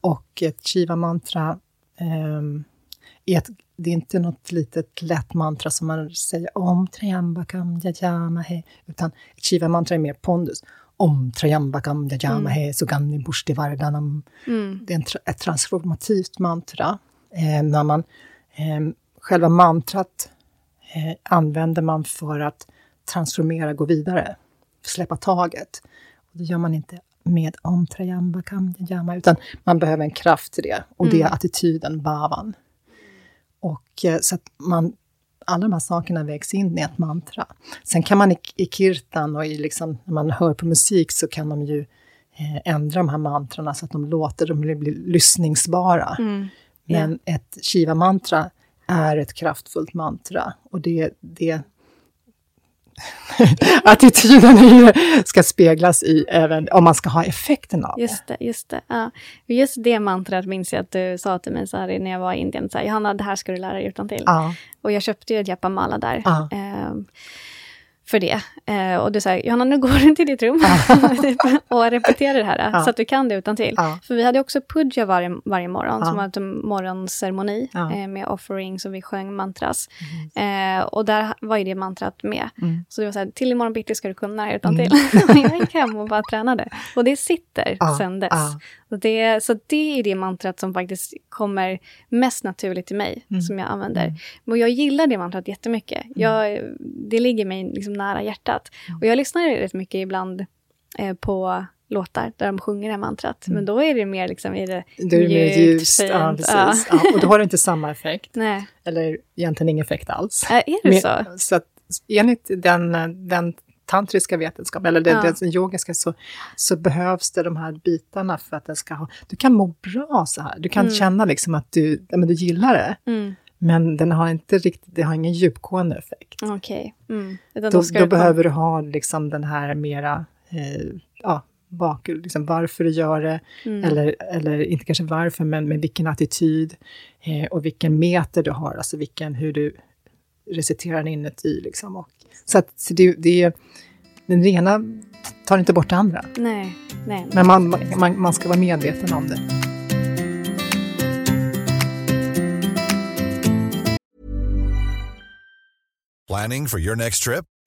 Och ett Shiva-mantra eh, är ett, det är inte något litet lätt mantra som man säger om Triambakam Yajamahe, utan ett Shiva-mantra är mer pondus. Om Triambakam Yajamahe mm. Sugandhi Bushti Vardanam. Mm. Det är en, ett transformativt mantra. Eh, när man, eh, själva mantrat eh, använder man för att transformera, gå vidare, släppa taget. Och det gör man inte med om Trayambakam Yama, utan man behöver en kraft till det. Och mm. det är mm. attityden, bavan. Och eh, så att man, alla de här sakerna vägs in i ett mantra. Sen kan man i, i kirtan och i liksom, när man hör på musik så kan de ju eh, ändra de här mantrarna så att de låter, de blir, blir lyssningsbara. Mm. Men yeah. ett Shiva-mantra är ett kraftfullt mantra. Och det, det attityden ska speglas i även om man ska ha effekten av just det. Just det, ja. Just det mantrat minns jag att du sa till mig så här, när jag var i Indien, så här, Johanna, det här ska du lära dig utan till. Ja. Och jag köpte ju ett japamala där. Ja. Eh, för det. Eh, och du sa, Johanna nu går du till ditt rum och repeterar det här, ja. så att du kan det utan till. Ja. För vi hade också puja varje, varje morgon, ja. som var en morgonceremoni eh, med offerings och vi sjöng mantras. Mm. Eh, och där var ju det mantrat med. Mm. Så det var så här, till imorgon bitti ska du kunna det här utan till. Mm. jag gick hem och bara tränade. Och det sitter ja. sen dess. Så det, så det är det mantrat som faktiskt kommer mest naturligt till mig, mm. som jag använder. Mm. Och jag gillar det mantrat jättemycket. Mm. Jag, det ligger mig liksom nära hjärtat. Mm. Och jag lyssnar rätt mycket ibland eh, på låtar där de sjunger det här mantrat. Men då är det mer liksom i det Då är det mer ljust. Ja. Ja. Ja, och då har det inte samma effekt. Nej, Eller egentligen ingen effekt alls. Äh, är det Men- så? så att enligt den, den tantriska vetenskapen, eller den, Ja. den yogiska, så, så behövs det de här bitarna för att den ska ha... Du kan må bra så här. Du kan Mm. känna liksom att du, ja, men du gillar det, Mm, men den har inte riktigt, det har ingen djupgående effekt. Okej. Mm. Utan Då, då vara- behöver du ha liksom den här mera, eh, ja, bak, liksom varför du gör det, Mm. eller, eller inte kanske varför, men med vilken attityd eh, och vilken meter du har, alltså vilken, hur du reciterar den inuti. Liksom. Och, så att så det, det, är- den ena tar inte bort det andra, Nej, nej. men man, man, man ska vara medveten om det. Planning for your next trip?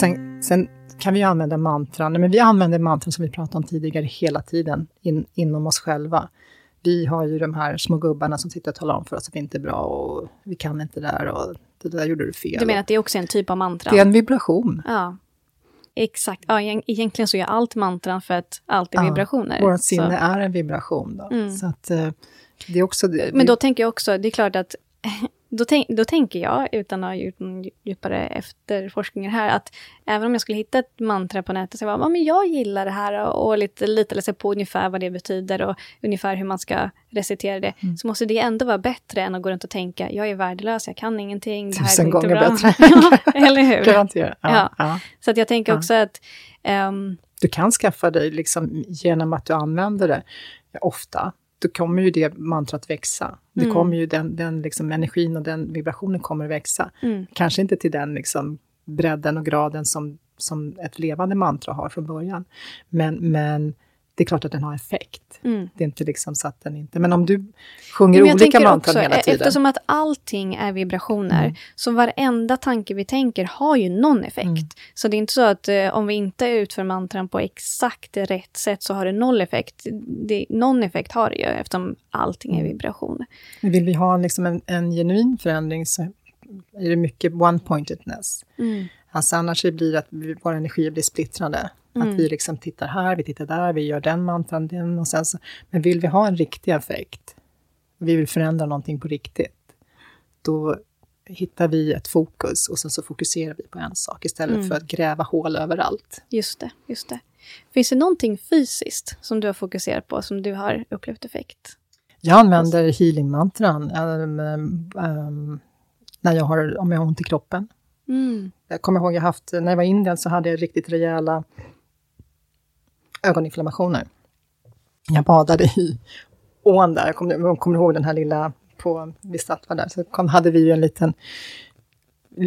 Sen, sen kan vi använda mantran, men vi använder mantran som vi pratade om tidigare hela tiden in, inom oss själva. Vi har ju de här små gubbarna som sitter och talar om för oss att vi inte är bra och vi kan inte det där och det där gjorde du fel. Du menar att det är också en typ av mantra? Det är en vibration. Ja. Exakt. Ja, egent- egentligen så är allt mantran för att allt är Ja, vibrationer. Vårt Så- sinne är en vibration. Då. Mm. Så att, eh, det är också... Det, Men då tänker jag också, det är klart att då, tänk, då tänker jag, utan att ha gjort någon djupare efterforskningar här, att även om jag skulle hitta ett mantra på nätet, så jag bara, men jag gillar det här och, lite, lite läsa på ungefär vad det betyder och ungefär hur man ska recitera det, Mm. så måste det ändå vara bättre än att gå runt och tänka, jag är värdelös, jag kan ingenting, det här Tusen går inte gånger bra. bättre. ja, eller hur? Garanterat. Ja, Ja. ja. Så att jag tänker också att ehm, Du kan skaffa dig, liksom, genom att du använder det ofta, då kommer ju det mantrat växa. Det Mm. kommer ju den, den liksom, energin och den vibrationen kommer växa. mm, Kanske inte till den liksom, bredden och graden som, som ett levande mantra har från början. Men, men det är klart att den har effekt. mm. Det är inte liksom så att den inte... Men om du sjunger Men olika mantran hela e- tiden. Eftersom att allting är vibrationer, Mm. så varenda tanke vi tänker har ju någon effekt. Mm. Så det är inte så att eh, om vi inte utför mantran på exakt rätt sätt så har det noll effekt. Det, någon effekt har det ju eftersom allting är Mm. vibrationer. Men Vill vi ha liksom en, en genuin förändring så är det mycket one-pointedness. Mm. Alltså annars blir det att våra energier blir splittrade. Mm. Att vi liksom tittar här, vi tittar där, vi gör den mantran, den och sen så. Men vill vi ha en riktig effekt, vi vill förändra någonting på riktigt, då hittar vi ett fokus och sen så fokuserar vi på en sak istället Mm. för att gräva hål överallt. Just det, just det. Finns det någonting fysiskt som du har fokuserat på, som du har upplevt effekt? Jag använder healing-mantran ehm, ehm, när jag har, om jag har ont i kroppen. Mm. Jag kommer ihåg jag haft, när jag var i Indien så hade jag riktigt rejäla ögoninflammationer. Jag badade i ån där, jag kommer, kommer ihåg den här lilla, på, vid Statva där, så kom, hade vi ju en liten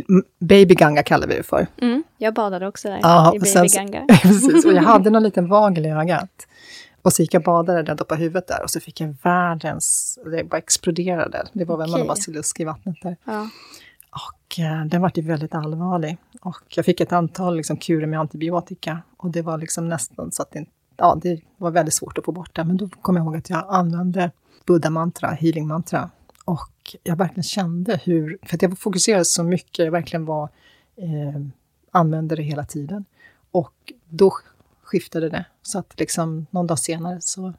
m- Baby Ganga kallar vi det för. Mm. Jag badade också där, Ja, i och sen Baby så- Ganga. Precis, och jag hade någon liten vagel i ögat. Och så gick jag och badade där, doppade huvudet där och så fick jag världens, det bara exploderade. Det var väl Okej. någon basilusk i vattnet där. Ja. Eh, den var ju väldigt allvarlig. Och jag fick ett antal liksom, kurer med antibiotika. Och det var liksom nästan så att det, ja, det var väldigt svårt att få bort det. Men då kom jag ihåg att jag använde buddha-mantra, healing-mantra. Och jag verkligen kände hur, för att jag fokuserade så mycket, jag verkligen var, eh, använde det hela tiden. Och då skiftade det. Så att liksom någon dag senare så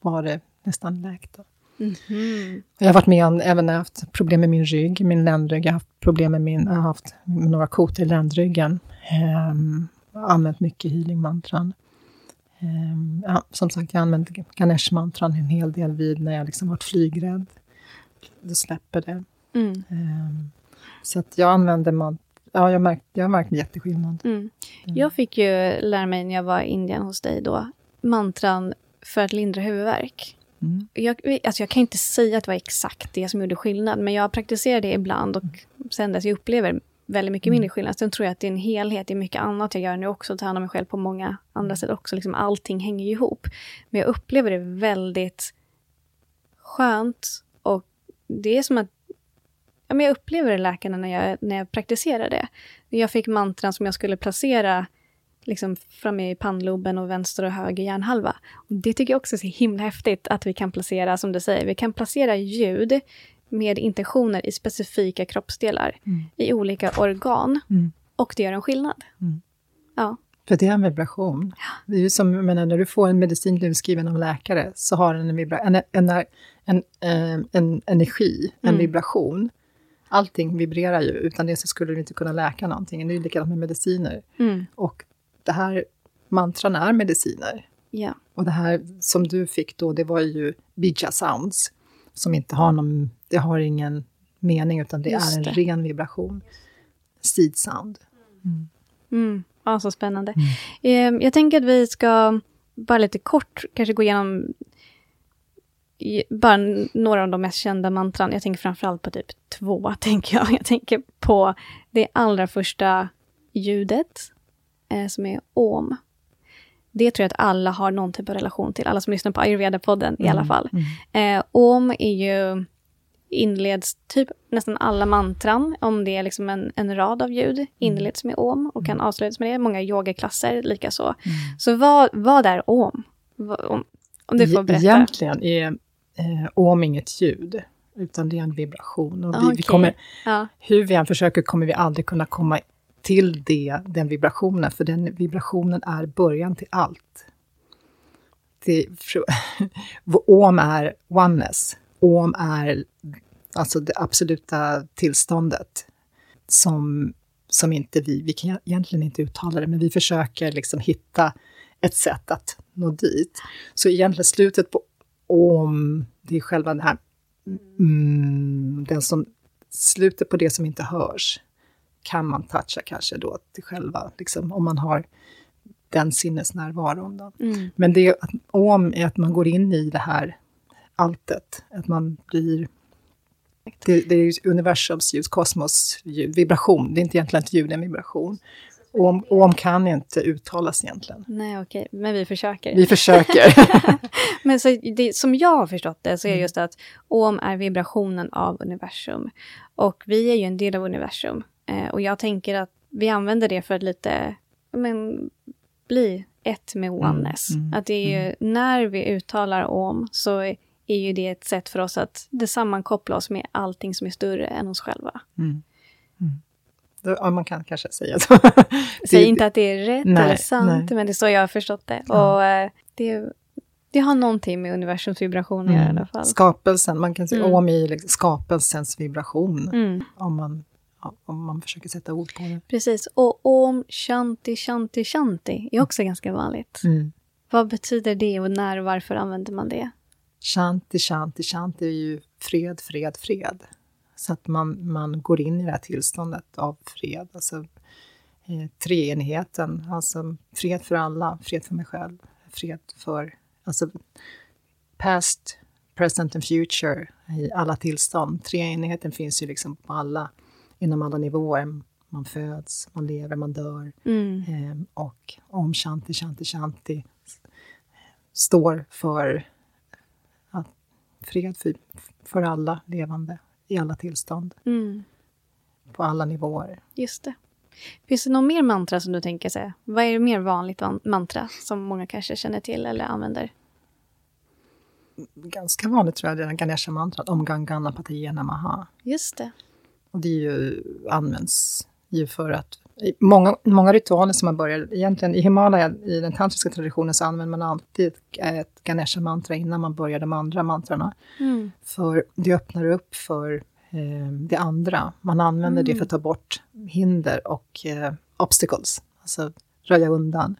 var det nästan läkt. Mhm. Jag har varit med om, även när jag haft problem med min rygg, min ländrygg. Jag har haft problem med min, jag har haft några kotor i ländryggen. Har använt mycket healing-mantran. Um, ja, som sagt, jag använde Ganesh-mantran en hel del vid när jag liksom varit flygrädd. Då släpper det. Mm. Um, så att jag använder mantran Ja, jag, märkt, jag har märkt en jätteskillnad. Mm. Jag fick ju lära mig när jag var i Indien hos dig då, mantran för att lindra huvudvärk. Mm. Jag, alltså jag kan inte säga att det var exakt det som gjorde skillnad, men jag praktiserar det ibland och sen dess jag upplever väldigt mycket mindre skillnad. Sen tror jag att det är en helhet, det är mycket annat jag gör nu också, tar hand om mig själv på många andra sätt också. Liksom allting hänger ju ihop. Men jag upplever det väldigt skönt och det är som att ja, men jag upplever det läkarna när jag, när jag praktiserar det. Jag fick mantran som jag skulle placera liksom framme i pannloben och vänster och höger hjärnhalva. Och det tycker jag också är så himla häftigt att vi kan placera, som du säger, vi kan placera ljud med intentioner i specifika kroppsdelar, Mm. i olika organ. Mm. Och det gör en skillnad. Mm. Ja. För det är en vibration. Det är ju som, jag menar, när du får en medicin utskriven av en läkare så har den en, vibra, en, en, en, en, en energi, en Mm. vibration. Allting vibrerar ju, utan det så skulle du inte kunna läka någonting. Det är ju likadant med mediciner. Mm. Och det här, mantran är mediciner. Ja. Och det här som du fick då, det var ju bija sounds, som inte har någon, det har ingen mening, utan det Just är en det. ren vibration. Seed sound. Mm. Ja, så spännande. Eh, jag tänker att vi ska bara lite kort kanske gå igenom bara några av de mest kända mantran. Jag tänker framförallt på typ två, tänker jag. Jag tänker på det allra första ljudet, som är om. Det tror jag att alla har någon typ av relation till, alla som lyssnar på Ayurveda-podden i alla fall. Eh, om är ju inleds typ nästan alla mantran, om det är liksom en, en rad av ljud, inleds med om och kan avslutas med det. Många yogaklasser likaså. Så vad, vad är om? Om? Om du får E- berätta. Egentligen är eh, om inget ljud, utan det är en vibration. Och vi, Ah, vi kommer, Ja. hur vi än försöker kommer vi aldrig kunna komma till det, den vibrationen, för den vibrationen är början till allt. Det, om är oneness. Om är alltså det absoluta tillståndet som, som inte vi, vi kan egentligen inte uttala det, men vi försöker liksom hitta ett sätt att nå dit. Så egentligen slutet på om, det är själva den här, mm, den som, slutet på det som inte hörs, kan man toucha kanske då till själva, liksom, om man har den sinnesnärvaron. Då. Mm. Men det att, om är att man går in i det här alltet, att man blir... Det, det är universums ljud, kosmos ljud, vibration. Det är inte egentligen ett ljud, det är en vibration. Om, om kan inte uttalas egentligen. Nej, okej, men vi försöker. Vi försöker. Men så det, som jag har förstått det så är det just att om är vibrationen av universum. Och vi är ju en del av universum. Eh, och jag tänker att vi använder det för att lite men, bli ett med oneness. mm, att det är ju, när vi uttalar om så är, ju det ett sätt för oss att det sammankoppla oss med allting som är större än oss själva. Mm. Mm. Ja, man kan kanske säga så. Säg inte att det är rätt Nej, eller sant, nej. men det är så jag har förstått det. Ja. Och eh, det, det har någonting med universums vibration att göra i alla fall. Skapelsen, man kan säga Mm. om i liksom skapelsens vibration, Mm. om, man, om man försöker sätta ord på det. Precis. Och om shanti, shanti, shanti är också ganska vanligt. Mm. Vad betyder det och när och varför använder man det? Shanti, shanti, shanti är ju fred, fred, fred. Så att man, man går in i det här tillståndet av fred. Alltså eh, treenigheten, alltså fred för alla, fred för mig själv, fred för, alltså past, present and future i alla tillstånd. Treenigheten finns ju liksom på alla, inom alla nivåer. Man föds, man lever, man dör. Mm. Eh, och om shanti, shanti, shanti står för att fred för, för alla levande i alla tillstånd, Mm. på alla nivåer. Just det. Finns det någon mer mantra som du tänker sig? Vad är det mer vanligt man- mantra som många kanske känner till eller använder? Ganska vanligt tror jag, det är Ganesha-mantrat, om Gangana Patiya Namaha. Just det. Och det ju, används ju för att... Många, många ritualer som man börjar... Egentligen i Himalaya, i den tantriska traditionen, så använder man alltid ett, Ganesha-mantra innan man börjar de andra mantrarna. Mm. För det öppnar upp för eh, det andra. Man använder det för att ta bort hinder och eh, obstacles, alltså röja undan.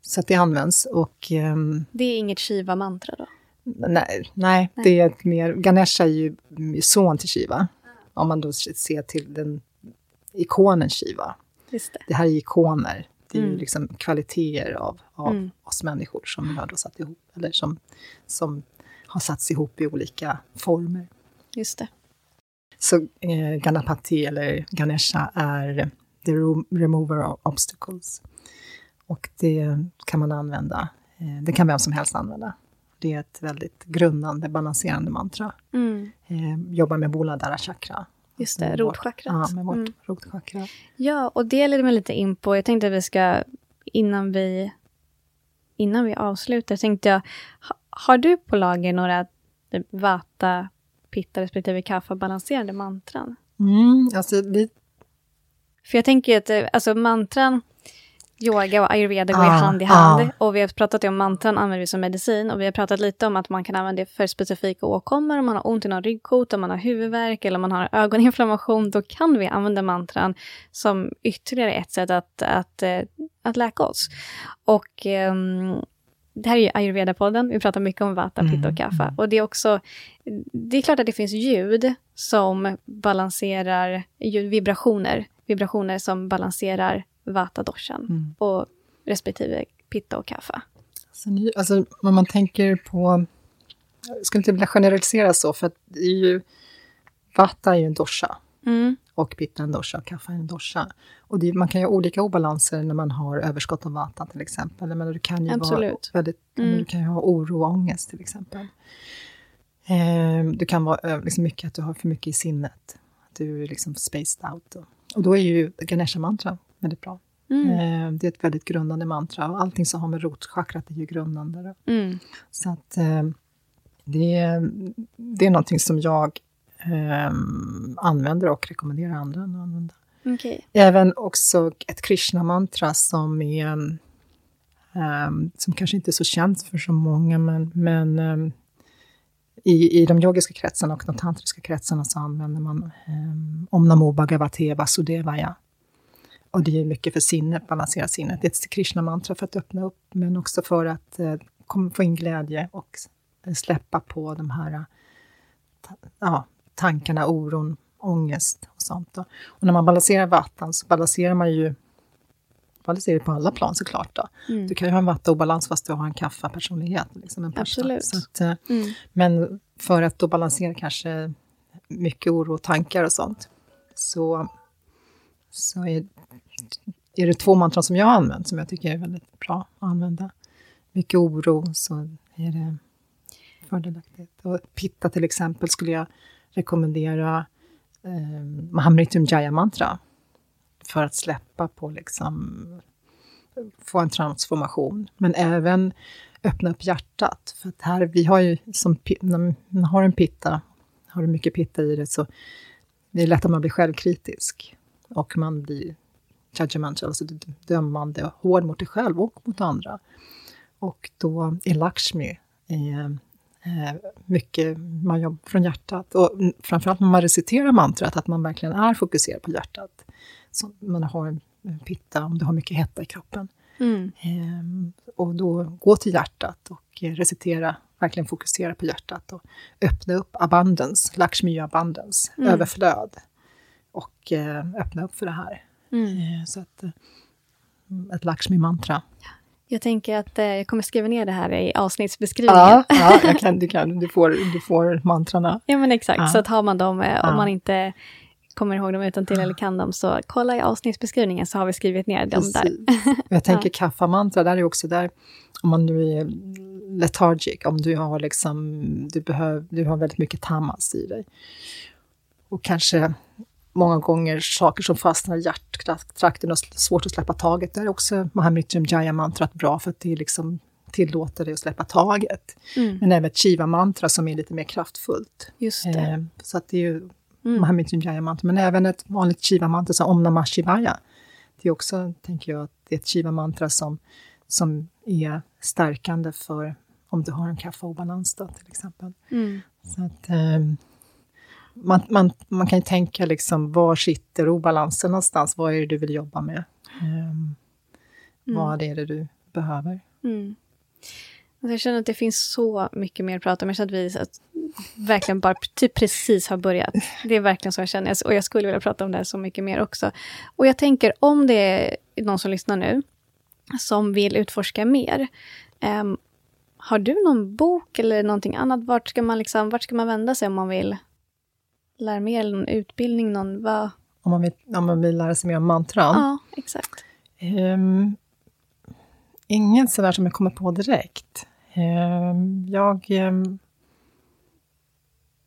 Så att det används och... ehm, Det är inget Shiva-mantra då? Nej, nej, det är mer... Ganesha är ju son till Shiva. Om man då ser till den ikonen Shiva. Det. Det här är ikoner. Det är ju Mm. liksom kvaliteter av, av Mm. oss människor som vi har då satt ihop, eller som, som har satts ihop i olika former. Just det. Så eh, Ganapati eller Ganesha är the remover of obstacles. Och det kan man använda, eh, det kan vem som helst använda. Det är ett väldigt grundande, balanserande mantra. Mm. Eh, jobbar med Muladhara chakra. Just det, vårt- rotchakrat. Ja, med vårt Mm. rotchakra. Ja, och det leder mig lite in på, jag tänkte att vi ska, innan vi, innan vi avslutar, tänkte jag, ha, har du på lager några vata, pitta respektive kaffa balanserade mantran? Mm, alltså vi För jag tänker att eh, alltså mantran, yoga och ayurveda går Ah, hand i hand. ah. Och vi har pratat om mantran använder vi som medicin. Och vi har pratat lite om att man kan använda det för specifika åkommor. Om man har ont i någon ryggkot, om man har huvudvärk eller om man har ögoninflammation. Då kan vi använda mantran som ytterligare ett sätt att, att, eh, att läka oss. Och ehm, det här är ju ayurveda-podden. Vi pratar mycket om vata, pitta och kaffa. Och det är också, det är klart att det finns ljud som balanserar, ljud, vibrationer, vibrationer som balanserar vata-doshan Mm. och respektive pitta och kaffa. Sen, alltså, om man tänker på... Jag skulle inte vilja generalisera så, för att det är ju... Vata är ju en dosha. Mm. Och pitta är en dosha, och kaffe är en dosha. Och det, man kan ju ha olika obalanser när man har överskott av vata till exempel. Menar, du kan ju, vara Absolut. väldigt, Mm. du kan ju ha oro och ångest till exempel. Eh, du kan vara liksom mycket att du har för mycket i sinnet. Att du är liksom spaced out. Och, och då är ju Ganesha-mantra väldigt bra. Mm. Eh, det är ett väldigt grundande mantra. Och allting som har med rotchakrat är ju grundande. Mm. Så att eh, det, är- det är någonting som jag eh, använder och rekommenderar andra att använda. Okej. Även också ett Krishna-mantra som är eh, som kanske inte är så känt för så många, men, men eh, i, i de yogiska kretsarna och de tantriska kretsarna så använder man eh, Om Namo Bhagavate Vasudevaya. Och det är mycket för sinnet, balansera sinnet. Det är ett Krishna-mantra för att öppna upp, men också för att eh, få in glädje och släppa på de här eh, ta, ja, tankarna, oron, ångest och sånt. Då. Och när man balanserar vattan så balanserar man ju balanserar på alla plan såklart. Då. Mm. Du kan ju ha en vattaobalans fast du har en kaffa-personlighet. Liksom en. Absolut. Så att, eh, Mm. men för att då balansera kanske mycket oro och tankar och sånt, så, så är, är det två mantran som jag har använt som jag tycker är väldigt bra att använda. Mycket oro så är det fördelaktigt. Och pitta till exempel skulle jag rekommendera eh, Mahamritum Jaya mantra för att släppa på liksom få en transformation. Men även öppna upp hjärtat. För att här, vi har ju som, när man har en pitta, har du mycket pitta i det så det är lätt att man blir självkritisk. Och man blir judgmental, alltså dömande, hård mot dig själv och mot andra. Och då är Lakshmi eh, eh, mycket man jobbar från hjärtat. Och framförallt när man reciterar mantrat, att man verkligen är fokuserad på hjärtat. Så man har en pitta, om du har mycket hetta i kroppen. Mm. Ehm, och då gå till hjärtat och recitera, verkligen fokusera på hjärtat och öppna upp abundance, Lakshmi abundance, Mm. överflöd. Och eh, öppna upp för det här. Mm. Eh, så att, eh, ett Lakshmi-mantra. Jag tänker att eh, jag kommer skriva ner det här i avsnittsbeskrivningen. Ja, ja kan, du, kan, du, får, du får mantrarna. Ja, men exakt. Ja. Så att har man dem, eh, om Ja. man inte kommer ihåg dem utan till eller kan dem, så kolla i avsnittsbeskrivningen så har vi skrivit ner dem där. Precis. Och jag tänker kaffa-mantra, där är också där, om man nu är lethargic, om du har liksom, du, behöver, du har väldigt mycket tamas i dig. Och kanske många gånger saker som fastnar i hjärttrakten och svårt att släppa taget. Där är också Mahamrityum Jaya-mantrat bra, för att det liksom tillåter dig att släppa taget. Mm. Men även ett Shiva-mantra som är lite mer kraftfullt. Just det. Eh, så att det är ju Mm. Mahamrityum Jaya-mantra, men även ett vanligt Shiva-mantra som Om Namah Shivaya. Det är också, tänker jag, att det är ett Shiva-mantra som, som är stärkande för om du har en kaffeobalans då, till exempel. Mm. Så att, ehm, man, man, man kan ju tänka liksom, var sitter obalansen någonstans? Vad är det du vill jobba med? Ehm, Vad är det du behöver? Mm. Alltså jag känner att det finns så mycket mer att prata om. Jag känner att vi att verkligen bara typ precis har börjat. Det är verkligen så jag känner. Och jag skulle vilja prata om det här så mycket mer också. Och jag tänker om det är någon som lyssnar nu som vill utforska mer. Um, har du någon bok eller någonting annat? Vart ska man, liksom, vart ska man vända sig om man vill lära mer? Eller någon utbildning? Någon, vad? Om, man vill, om man vill lära sig mer om mantran? Ja, exakt. Um, inget sådär som jag kommer på direkt. Um, jag... Um,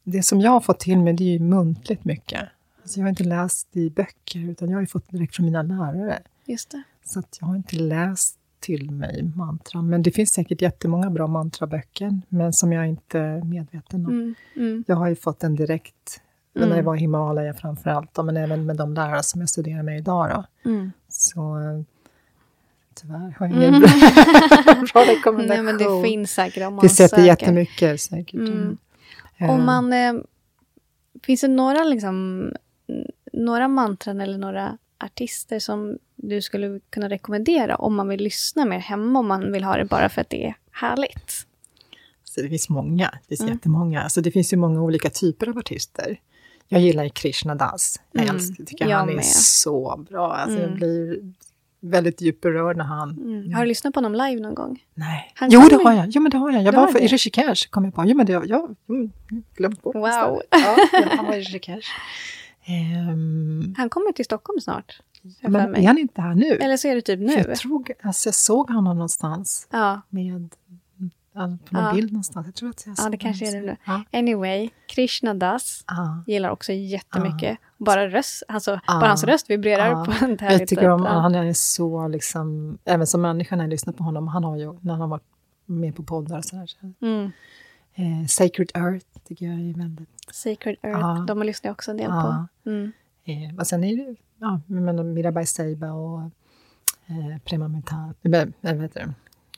det som jag har fått till mig, det är ju muntligt mycket. Alltså jag har inte läst i böcker, utan jag har fått direkt från mina lärare. Just det. Så att jag har inte läst till mig mantran. Men det finns säkert jättemånga bra mantraböcker, men som jag inte är medveten om. Mm, mm, Jag har ju fått en direkt, när jag Mm. var Himalaya framför allt, men även med de lärare som jag studerar med idag. Då. mm. Så eh, tyvärr har jag ingen Mm. bra rekommendation. Nej, men det finns säkert om man Det sätter söker. jättemycket säkert. Mm. Eh, Om man... Eh, finns det några, liksom, några mantran eller några artister som du skulle kunna rekommendera om man vill lyssna mer hemma, om man vill ha det bara för att det är härligt? Så det finns många, det finns Mm. jättemånga. Alltså det finns ju många olika typer av artister. Jag gillar Krishna Das. Jag Mm, älskar, tycker jag han är med. så bra. Alltså Mm. Jag blir väldigt djupt berörd när han... Mm. Har du lyssnat på honom live någon gång? Nej. Han Jo, det har jag. Jo, men det har jag. Jag var har för, i? Rishikesh, kom jag på. Jo, men det, jag, jag mm, glömt bort Wow. Ja, han var i Rishikesh. Ehm, Han kommer till Stockholm snart. har men är han inte här nu? Eller så är det typ nu. Jag, tror, alltså jag såg honom någonstans Ja, med, på någon Ja. bild någonstans. Jag tror att jag ja, det kanske är det nu. Ja. Anyway, Krishna Das Ja. gillar också jättemycket. Bara, röst, alltså, Ja. bara hans röst vibrerar Ja. på ett Jag härligt tycker om. Ja. han är så liksom, även som människa när jag lyssnar på honom, han har ju, när han har varit med på poddar och sådär. Så, Mm. eh, Sacred Earth tycker jag är väldigt, Sacred Earth, Ja. de lyssnar jag också en del Ja. på. Mm. eh, och sen är det, ja, jag Mirabai Seiba och eh, Prema Mita, eh, vad heter det?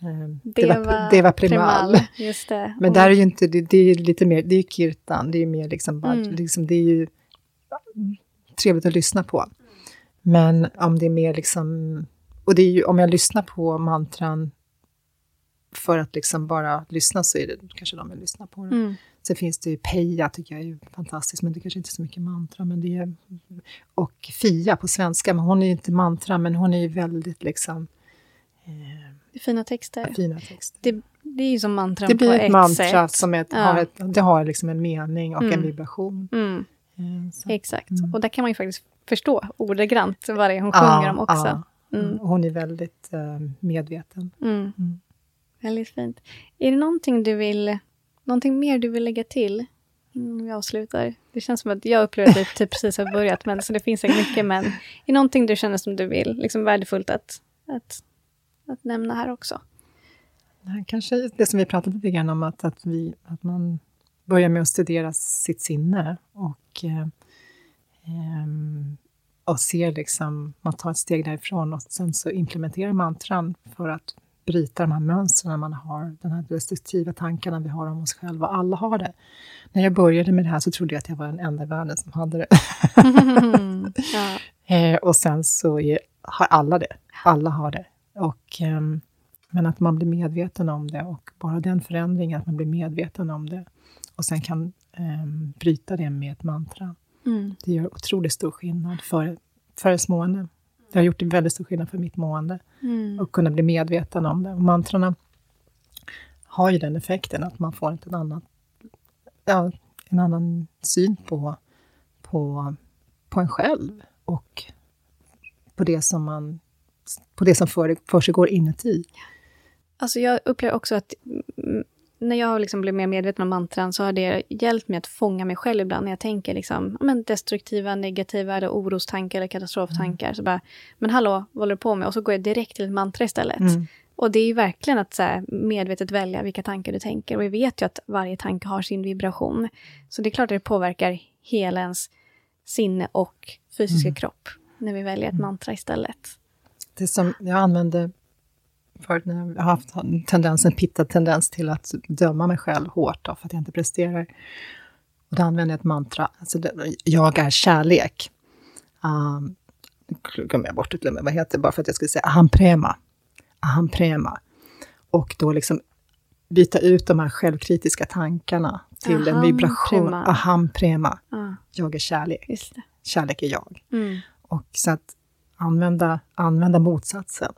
Eh, Deva, Deva Primal. Just det. Men där är ju inte, det, det är lite mer, det är ju kirtan, det är ju mer liksom, bara, Mm. liksom det är ju trevligt att lyssna på. Men om det är mer liksom, och det är ju, om jag lyssnar på mantran för att liksom bara lyssna så är det kanske de vill lyssna på. Mm. Sen finns det ju Peja, tycker jag är ju fantastiskt, men det kanske inte är så mycket mantra. Men det är, och Fia på svenska, men hon är ju inte mantra, men hon är ju väldigt liksom är fina texter. fina texter. Det, det är ju som mantran Det på ett ett mantra sätt. som ett, Ja. har ett, det har liksom en mening och en Mm. vibration. Mm, Eh, så- exakt. Mm. Och där kan man ju faktiskt förstå ordagrant vad det är hon sjunger om också. Mm. Och Hon är väldigt eh, medveten. Mm. Mm. Väldigt fint. Är det någonting du vill, någonting mer du vill lägga till innan vi avslutar? Det känns som att jag upplever att vi typ precis har börjat, men, så det finns säkert mycket, men är det någonting du känner som du vill, liksom värdefullt att, att, att nämna här också? Det här kanske det som vi pratade lite grann om, att, att, vi, att man börjar med att studera sitt sinne och, eh, ehm, och ser liksom, man tar ett steg därifrån och sen så implementerar mantran för att bryta de här mönstren man har, den här destruktiva tankarna vi har om oss själva. Alla har det. När jag började med det här så trodde jag att jag var den enda i världen som hade det. ja. Eh, och sen så är, har alla det. Alla har det. Och, ehm, men att man blir medveten om det och bara den förändringen, att man blir medveten om det och sen kan ehm, bryta det med ett mantra. Mm. Det gör otroligt stor skillnad för, för ens mående. Det har gjort en väldigt stor skillnad för mitt mående Mm. och kunna bli medveten om det. Och mantrarna har ju den effekten att man får ett annat, ja, en annan syn på, på, på en själv och på det som man på det som för, för sig går inuti. Alltså jag upplever också att mm, när jag liksom blev mer medveten om mantran så har det hjälpt mig att fånga mig själv ibland när jag tänker liksom, men destruktiva, negativa eller orostankar eller katastroftankar. Så bara, men hallå, vad håller du på med? Och så går jag direkt till ett mantra istället. Mm. Och det är ju verkligen att så här, medvetet välja vilka tankar du tänker. Och vi vet ju att varje tanke har sin vibration. Så det är klart att det påverkar hela ens sinne och fysiska kropp när vi väljer ett mantra istället. Det som jag använde förut när jag har haft en tendens, en pittad tendens till att döma mig själv hårt då, för att jag inte presterar. Och då använder jag ett mantra, alltså jag är kärlek. Um, nu glömmer jag bort det, glömmer, vad heter det, bara för att jag skulle säga aham prema. aham prema. Och då liksom byta ut de här självkritiska tankarna till en Aham vibration. prema. Aham prema. Ja, Jag är kärlek. Kärlek är jag. Mm. Och så att använda, använda motsatsen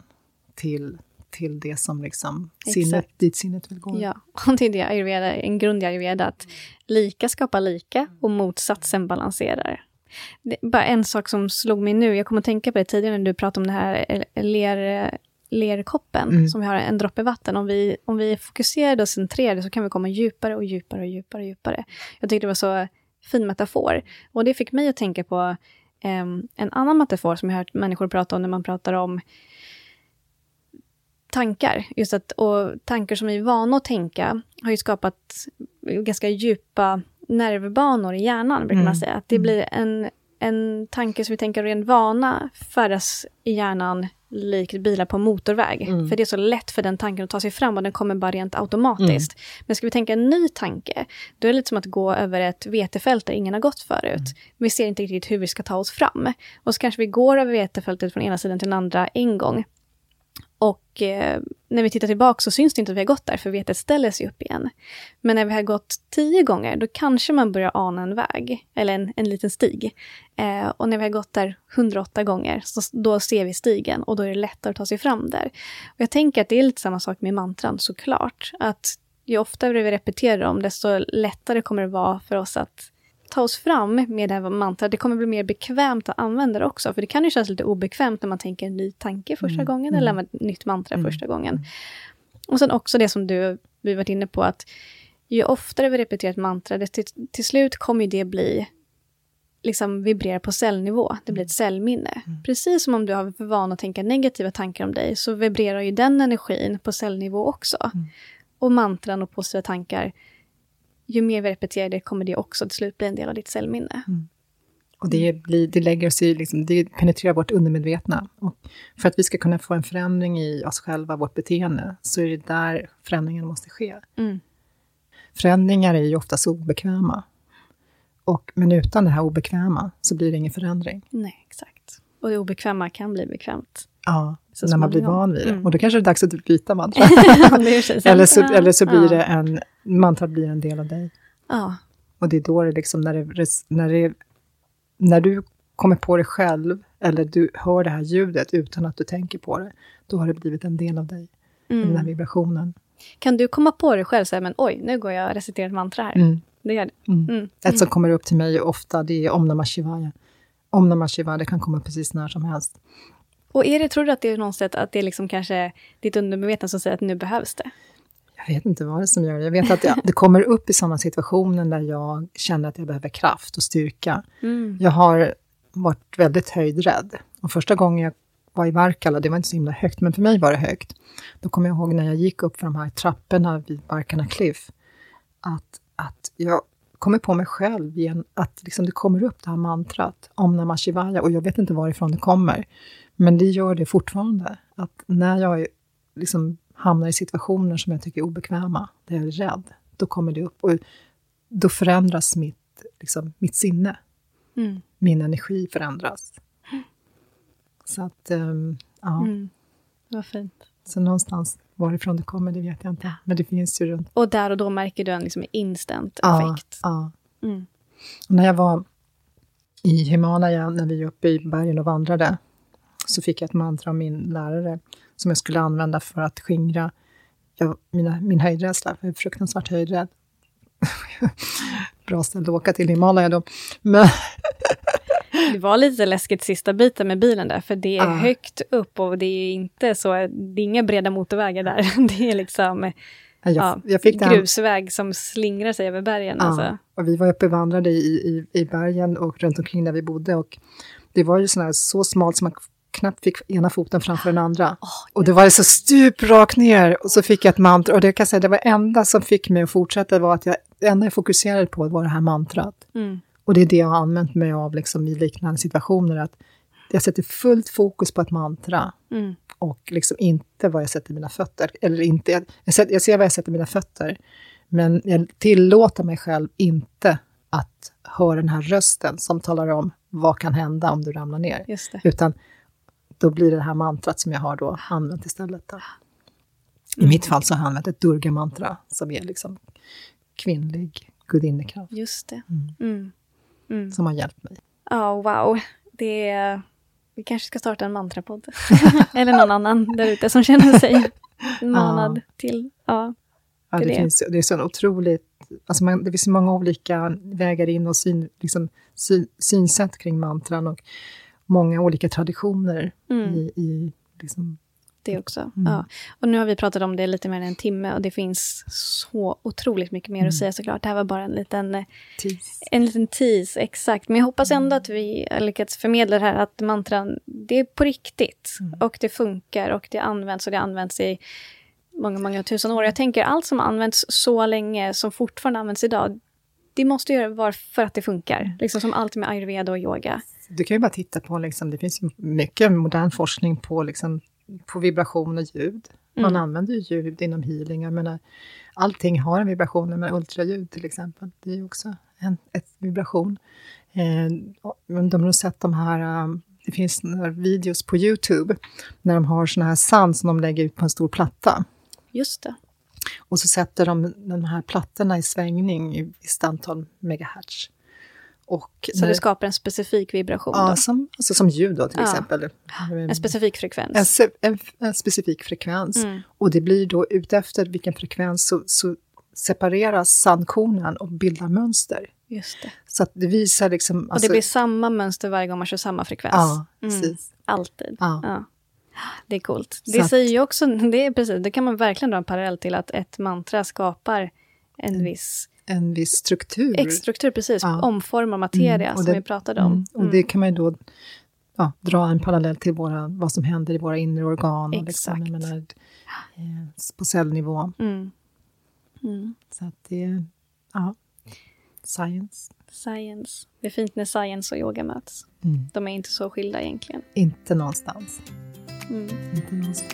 till, till det som liksom sinnet, dit sinnet vill gå. Ja, och det är det ayurveda, en grund i ayurveda, att lika skapar lika och motsatsen balanserar. Bara en sak som slog mig nu, jag kommer att tänka på det tidigare när du pratade om det här eh, ler, lerkoppen, Mm. som vi har en droppe vatten. Om vi, om vi är fokuserade och centrerade så kan vi komma djupare och djupare och djupare och djupare. Jag tyckte det var så fin metafor. Och det fick mig att tänka på en annan metafor som jag har hört människor prata om när man pratar om tankar. Just att, och tankar som vi är vana att tänka har ju skapat ganska djupa nervbanor i hjärnan, brukar man Mm. säga. Att det blir en, en tanke som vi tänker ren vana färdas i hjärnan likt bilar på en motorväg. Mm. För det är så lätt för den tanken att ta sig fram och den kommer bara rent automatiskt. Men ska vi tänka en ny tanke, då är det lite som att gå över ett vetefält där ingen har gått förut. Vi ser inte riktigt hur vi ska ta oss fram. Och så kanske vi går över vetefältet från ena sidan till den andra en gång. Och eh, när vi tittar tillbaka så syns det inte att vi har gått där, för vetet ställer sig upp igen. Men när vi har gått tio gånger, då kanske man börjar ana en väg, eller en, en liten stig. Eh, och när vi har gått där 108 gånger, så då ser vi stigen och då är det lättare att ta sig fram där. Och jag tänker att det är lite samma sak med mantran såklart. Att ju oftare vi repeterar dem, desto lättare kommer det vara för oss att ta oss fram med det här mantrat. Det kommer bli mer bekvämt att använda det också. För det kan ju kännas lite obekvämt när man tänker en ny tanke första Mm, gången, mm. eller ett nytt mantra Mm, första gången. Och sen också det som du, vi varit inne på, att ju oftare vi repeterar ett mantra, det till, till slut kommer det bli liksom vibrera på cellnivå. Det blir ett cellminne. Precis som om du har för vana att tänka negativa tankar om dig, så vibrerar ju den energin på cellnivå också. Och mantran och positiva tankar, ju mer vi repeterar det kommer det också till slut bli en del av ditt cellminne. Och det, blir, det lägger sig, liksom, det penetrerar vårt undermedvetna. Och för att vi ska kunna få en förändring i oss själva, vårt beteende, så är det där förändringen måste ske. Mm. Förändringar är ju oftast obekväma. Och, men utan det här obekväma så blir det ingen förändring. Nej, exakt. Och det obekväma kan bli bekvämt. Ja, Så när man blir van vid det. Mm. Och då kanske det är dags att byta mantra. Det eller, så, eller så blir ja. det en, mantrat blir en del av dig. Ja, Och det är då det liksom, när, det, när, det, när du kommer på det själv, eller du hör det här ljudet utan att du tänker på det, då har det blivit en del av dig, den här mm. vibrationen. Kan du komma på dig själv här, men oj, nu går jag och reciterar ett mantra här. Mm. Det gör det. Mm. Mm. Ett som kommer upp till mig ofta, det är Om Namah Shivaya. Om Namah Shivaya, det kan komma precis när som helst. Och är det, tror du att det är någonstans att det är liksom kanske ditt undermedvetna som säger att nu behövs det? Jag vet inte vad det är som gör det. Jag vet att det, det kommer upp i sådana situationer där jag känner att jag behöver kraft och styrka. Mm. Jag har varit väldigt höjdrädd. Och första gången jag var i Varkala, det var inte så himla högt, men för mig var det högt. Då kommer jag ihåg när jag gick upp för de här trapporna vid Varkana Cliff, att, att jag kommer på mig själv igen, att liksom det kommer upp det här mantrat om Namah Shivaya, och jag vet inte varifrån det kommer. Men det gör det fortfarande. Att när jag är- liksom hamnar i situationer som jag tycker är obekväma, där jag är rädd, då kommer det upp. Och då förändras mitt, liksom, mitt sinne Mm. min energi förändras. Så att, ehm, ja. Mm. Vad fint. Så någonstans varifrån det kommer, det vet jag inte. Men det finns ju runt. Och där och då märker du en liksom instant Ja, effekt. ja. Mm. Och när jag var i Himalaya, när vi var uppe i bergen och vandrade, så fick jag ett mantra av min lärare som jag skulle använda för att skingra jag, mina, min höjdrädsla, jag är fruktansvärt höjdrädd. Bra ställe att åka till Himalaya då. Men, Det var lite läskigt sista biten med bilen där, för det är Ja. högt upp och det är inte så, det är inga breda motorvägar där. Det är liksom jag, ja, jag fick grusväg som slingrar sig över bergen. Ja, Alltså. och vi var uppe vandrade i, i, i bergen och runt omkring där vi bodde. Och det var ju sån här, så smalt som man knappt fick ena foten framför den andra. och det var så stup rakt ner och så fick jag ett mantra. Och det kan säga, det var enda som fick mig att fortsätta var att jag, det enda jag fokuserade på var det här mantrat. Mm. Och det är det jag har använt mig av liksom, i liknande situationer. Att jag sätter fullt fokus på ett mantra Mm. och liksom inte vad jag sätter mina fötter. Eller inte, jag, jag, ser vad jag sätter mina fötter, men jag tillåter mig själv inte att höra den här rösten som talar om vad kan hända om du ramlar ner. Just det. Utan då blir det det här mantrat som jag har då använt istället. Då. I mitt fall så har jag använt ett Durga-mantra som är liksom kvinnlig gudinnekraft. Just det. Mm. Mm. Som har hjälpt mig. Ja, wow. Det är... Vi kanske ska starta en mantrapodd. Eller någon annan där ute som känner sig manad till... Ja, Ja, Det det, finns, det är så otroligt... Alltså man, det finns många olika vägar in och syn, liksom, syn, synsätt kring mantran och många olika traditioner Mm. i, i liksom, det också. Mm. Ja. Och nu har vi pratat om det lite mer än en timme och det finns så otroligt mycket mer Mm. att säga såklart. Det här var bara en liten, eh, tis. en liten tease, exakt. Men jag hoppas ändå Mm. att vi har lyckats förmedla det här att mantran, det är på riktigt. Mm. Och det funkar och det används och det används i många, många tusen år. Jag tänker allt som används så länge, som fortfarande används idag, det måste ju vara för att det funkar. Liksom som allt med ayurveda och yoga. Du kan ju bara titta på, liksom, det finns mycket modern forskning på, liksom, på vibration och ljud. Man Mm. använder ju ljud inom healing. Jag menar, allting har en vibration, med ultraljud till exempel. Det är ju också en vibration. Eh, men de har sett de här, um, det finns några videos på Youtube, när de har såna här sand som de lägger ut på en stor platta. Just det. Och så sätter de de här plattorna i svängning i visst antal megahertz. Och Så när- det skapar en specifik vibration. Ja, då. som, alltså som ljud då till Ja. exempel. En specifik en, frekvens. se- en, en specifik frekvens. Mm. Och det blir då utefter vilken frekvens så, så separeras sandkornen och bildar mönster. Just det. Så att det visar liksom... Och alltså- det blir samma mönster varje gång man kör samma frekvens. Ja, Mm. precis. Alltid. Ja. Ja. Det är coolt. Det att- säger ju också, det är precis, det kan man verkligen dra en parallell till att ett mantra skapar en viss En viss struktur. X-struktur, precis, Ja. omformar materia Mm, som det- vi pratade om. Mm. Och det kan man ju då ja, dra en parallell till våra, vad som händer i våra inre organ. Och liksom, Exakt. menar, eh, på cellnivå. Mm. Mm. Så att det är... Ja. Science. Science. Det är fint när science och yoga möts. Mm. De är inte så skilda egentligen. Inte någonstans. Mm. Inte någonstans.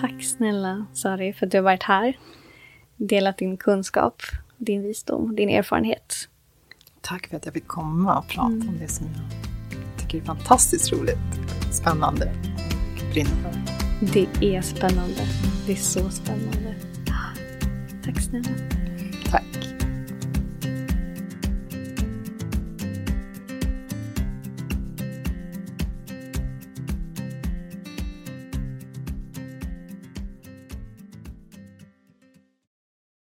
Tack snälla Sari för att du har varit här. Delat din kunskap, din visdom, din erfarenhet. Tack för att jag fick komma och prata om det som jag tycker är fantastiskt roligt, spännande och brinner för. Det är spännande. Det är så spännande. Tack snälla.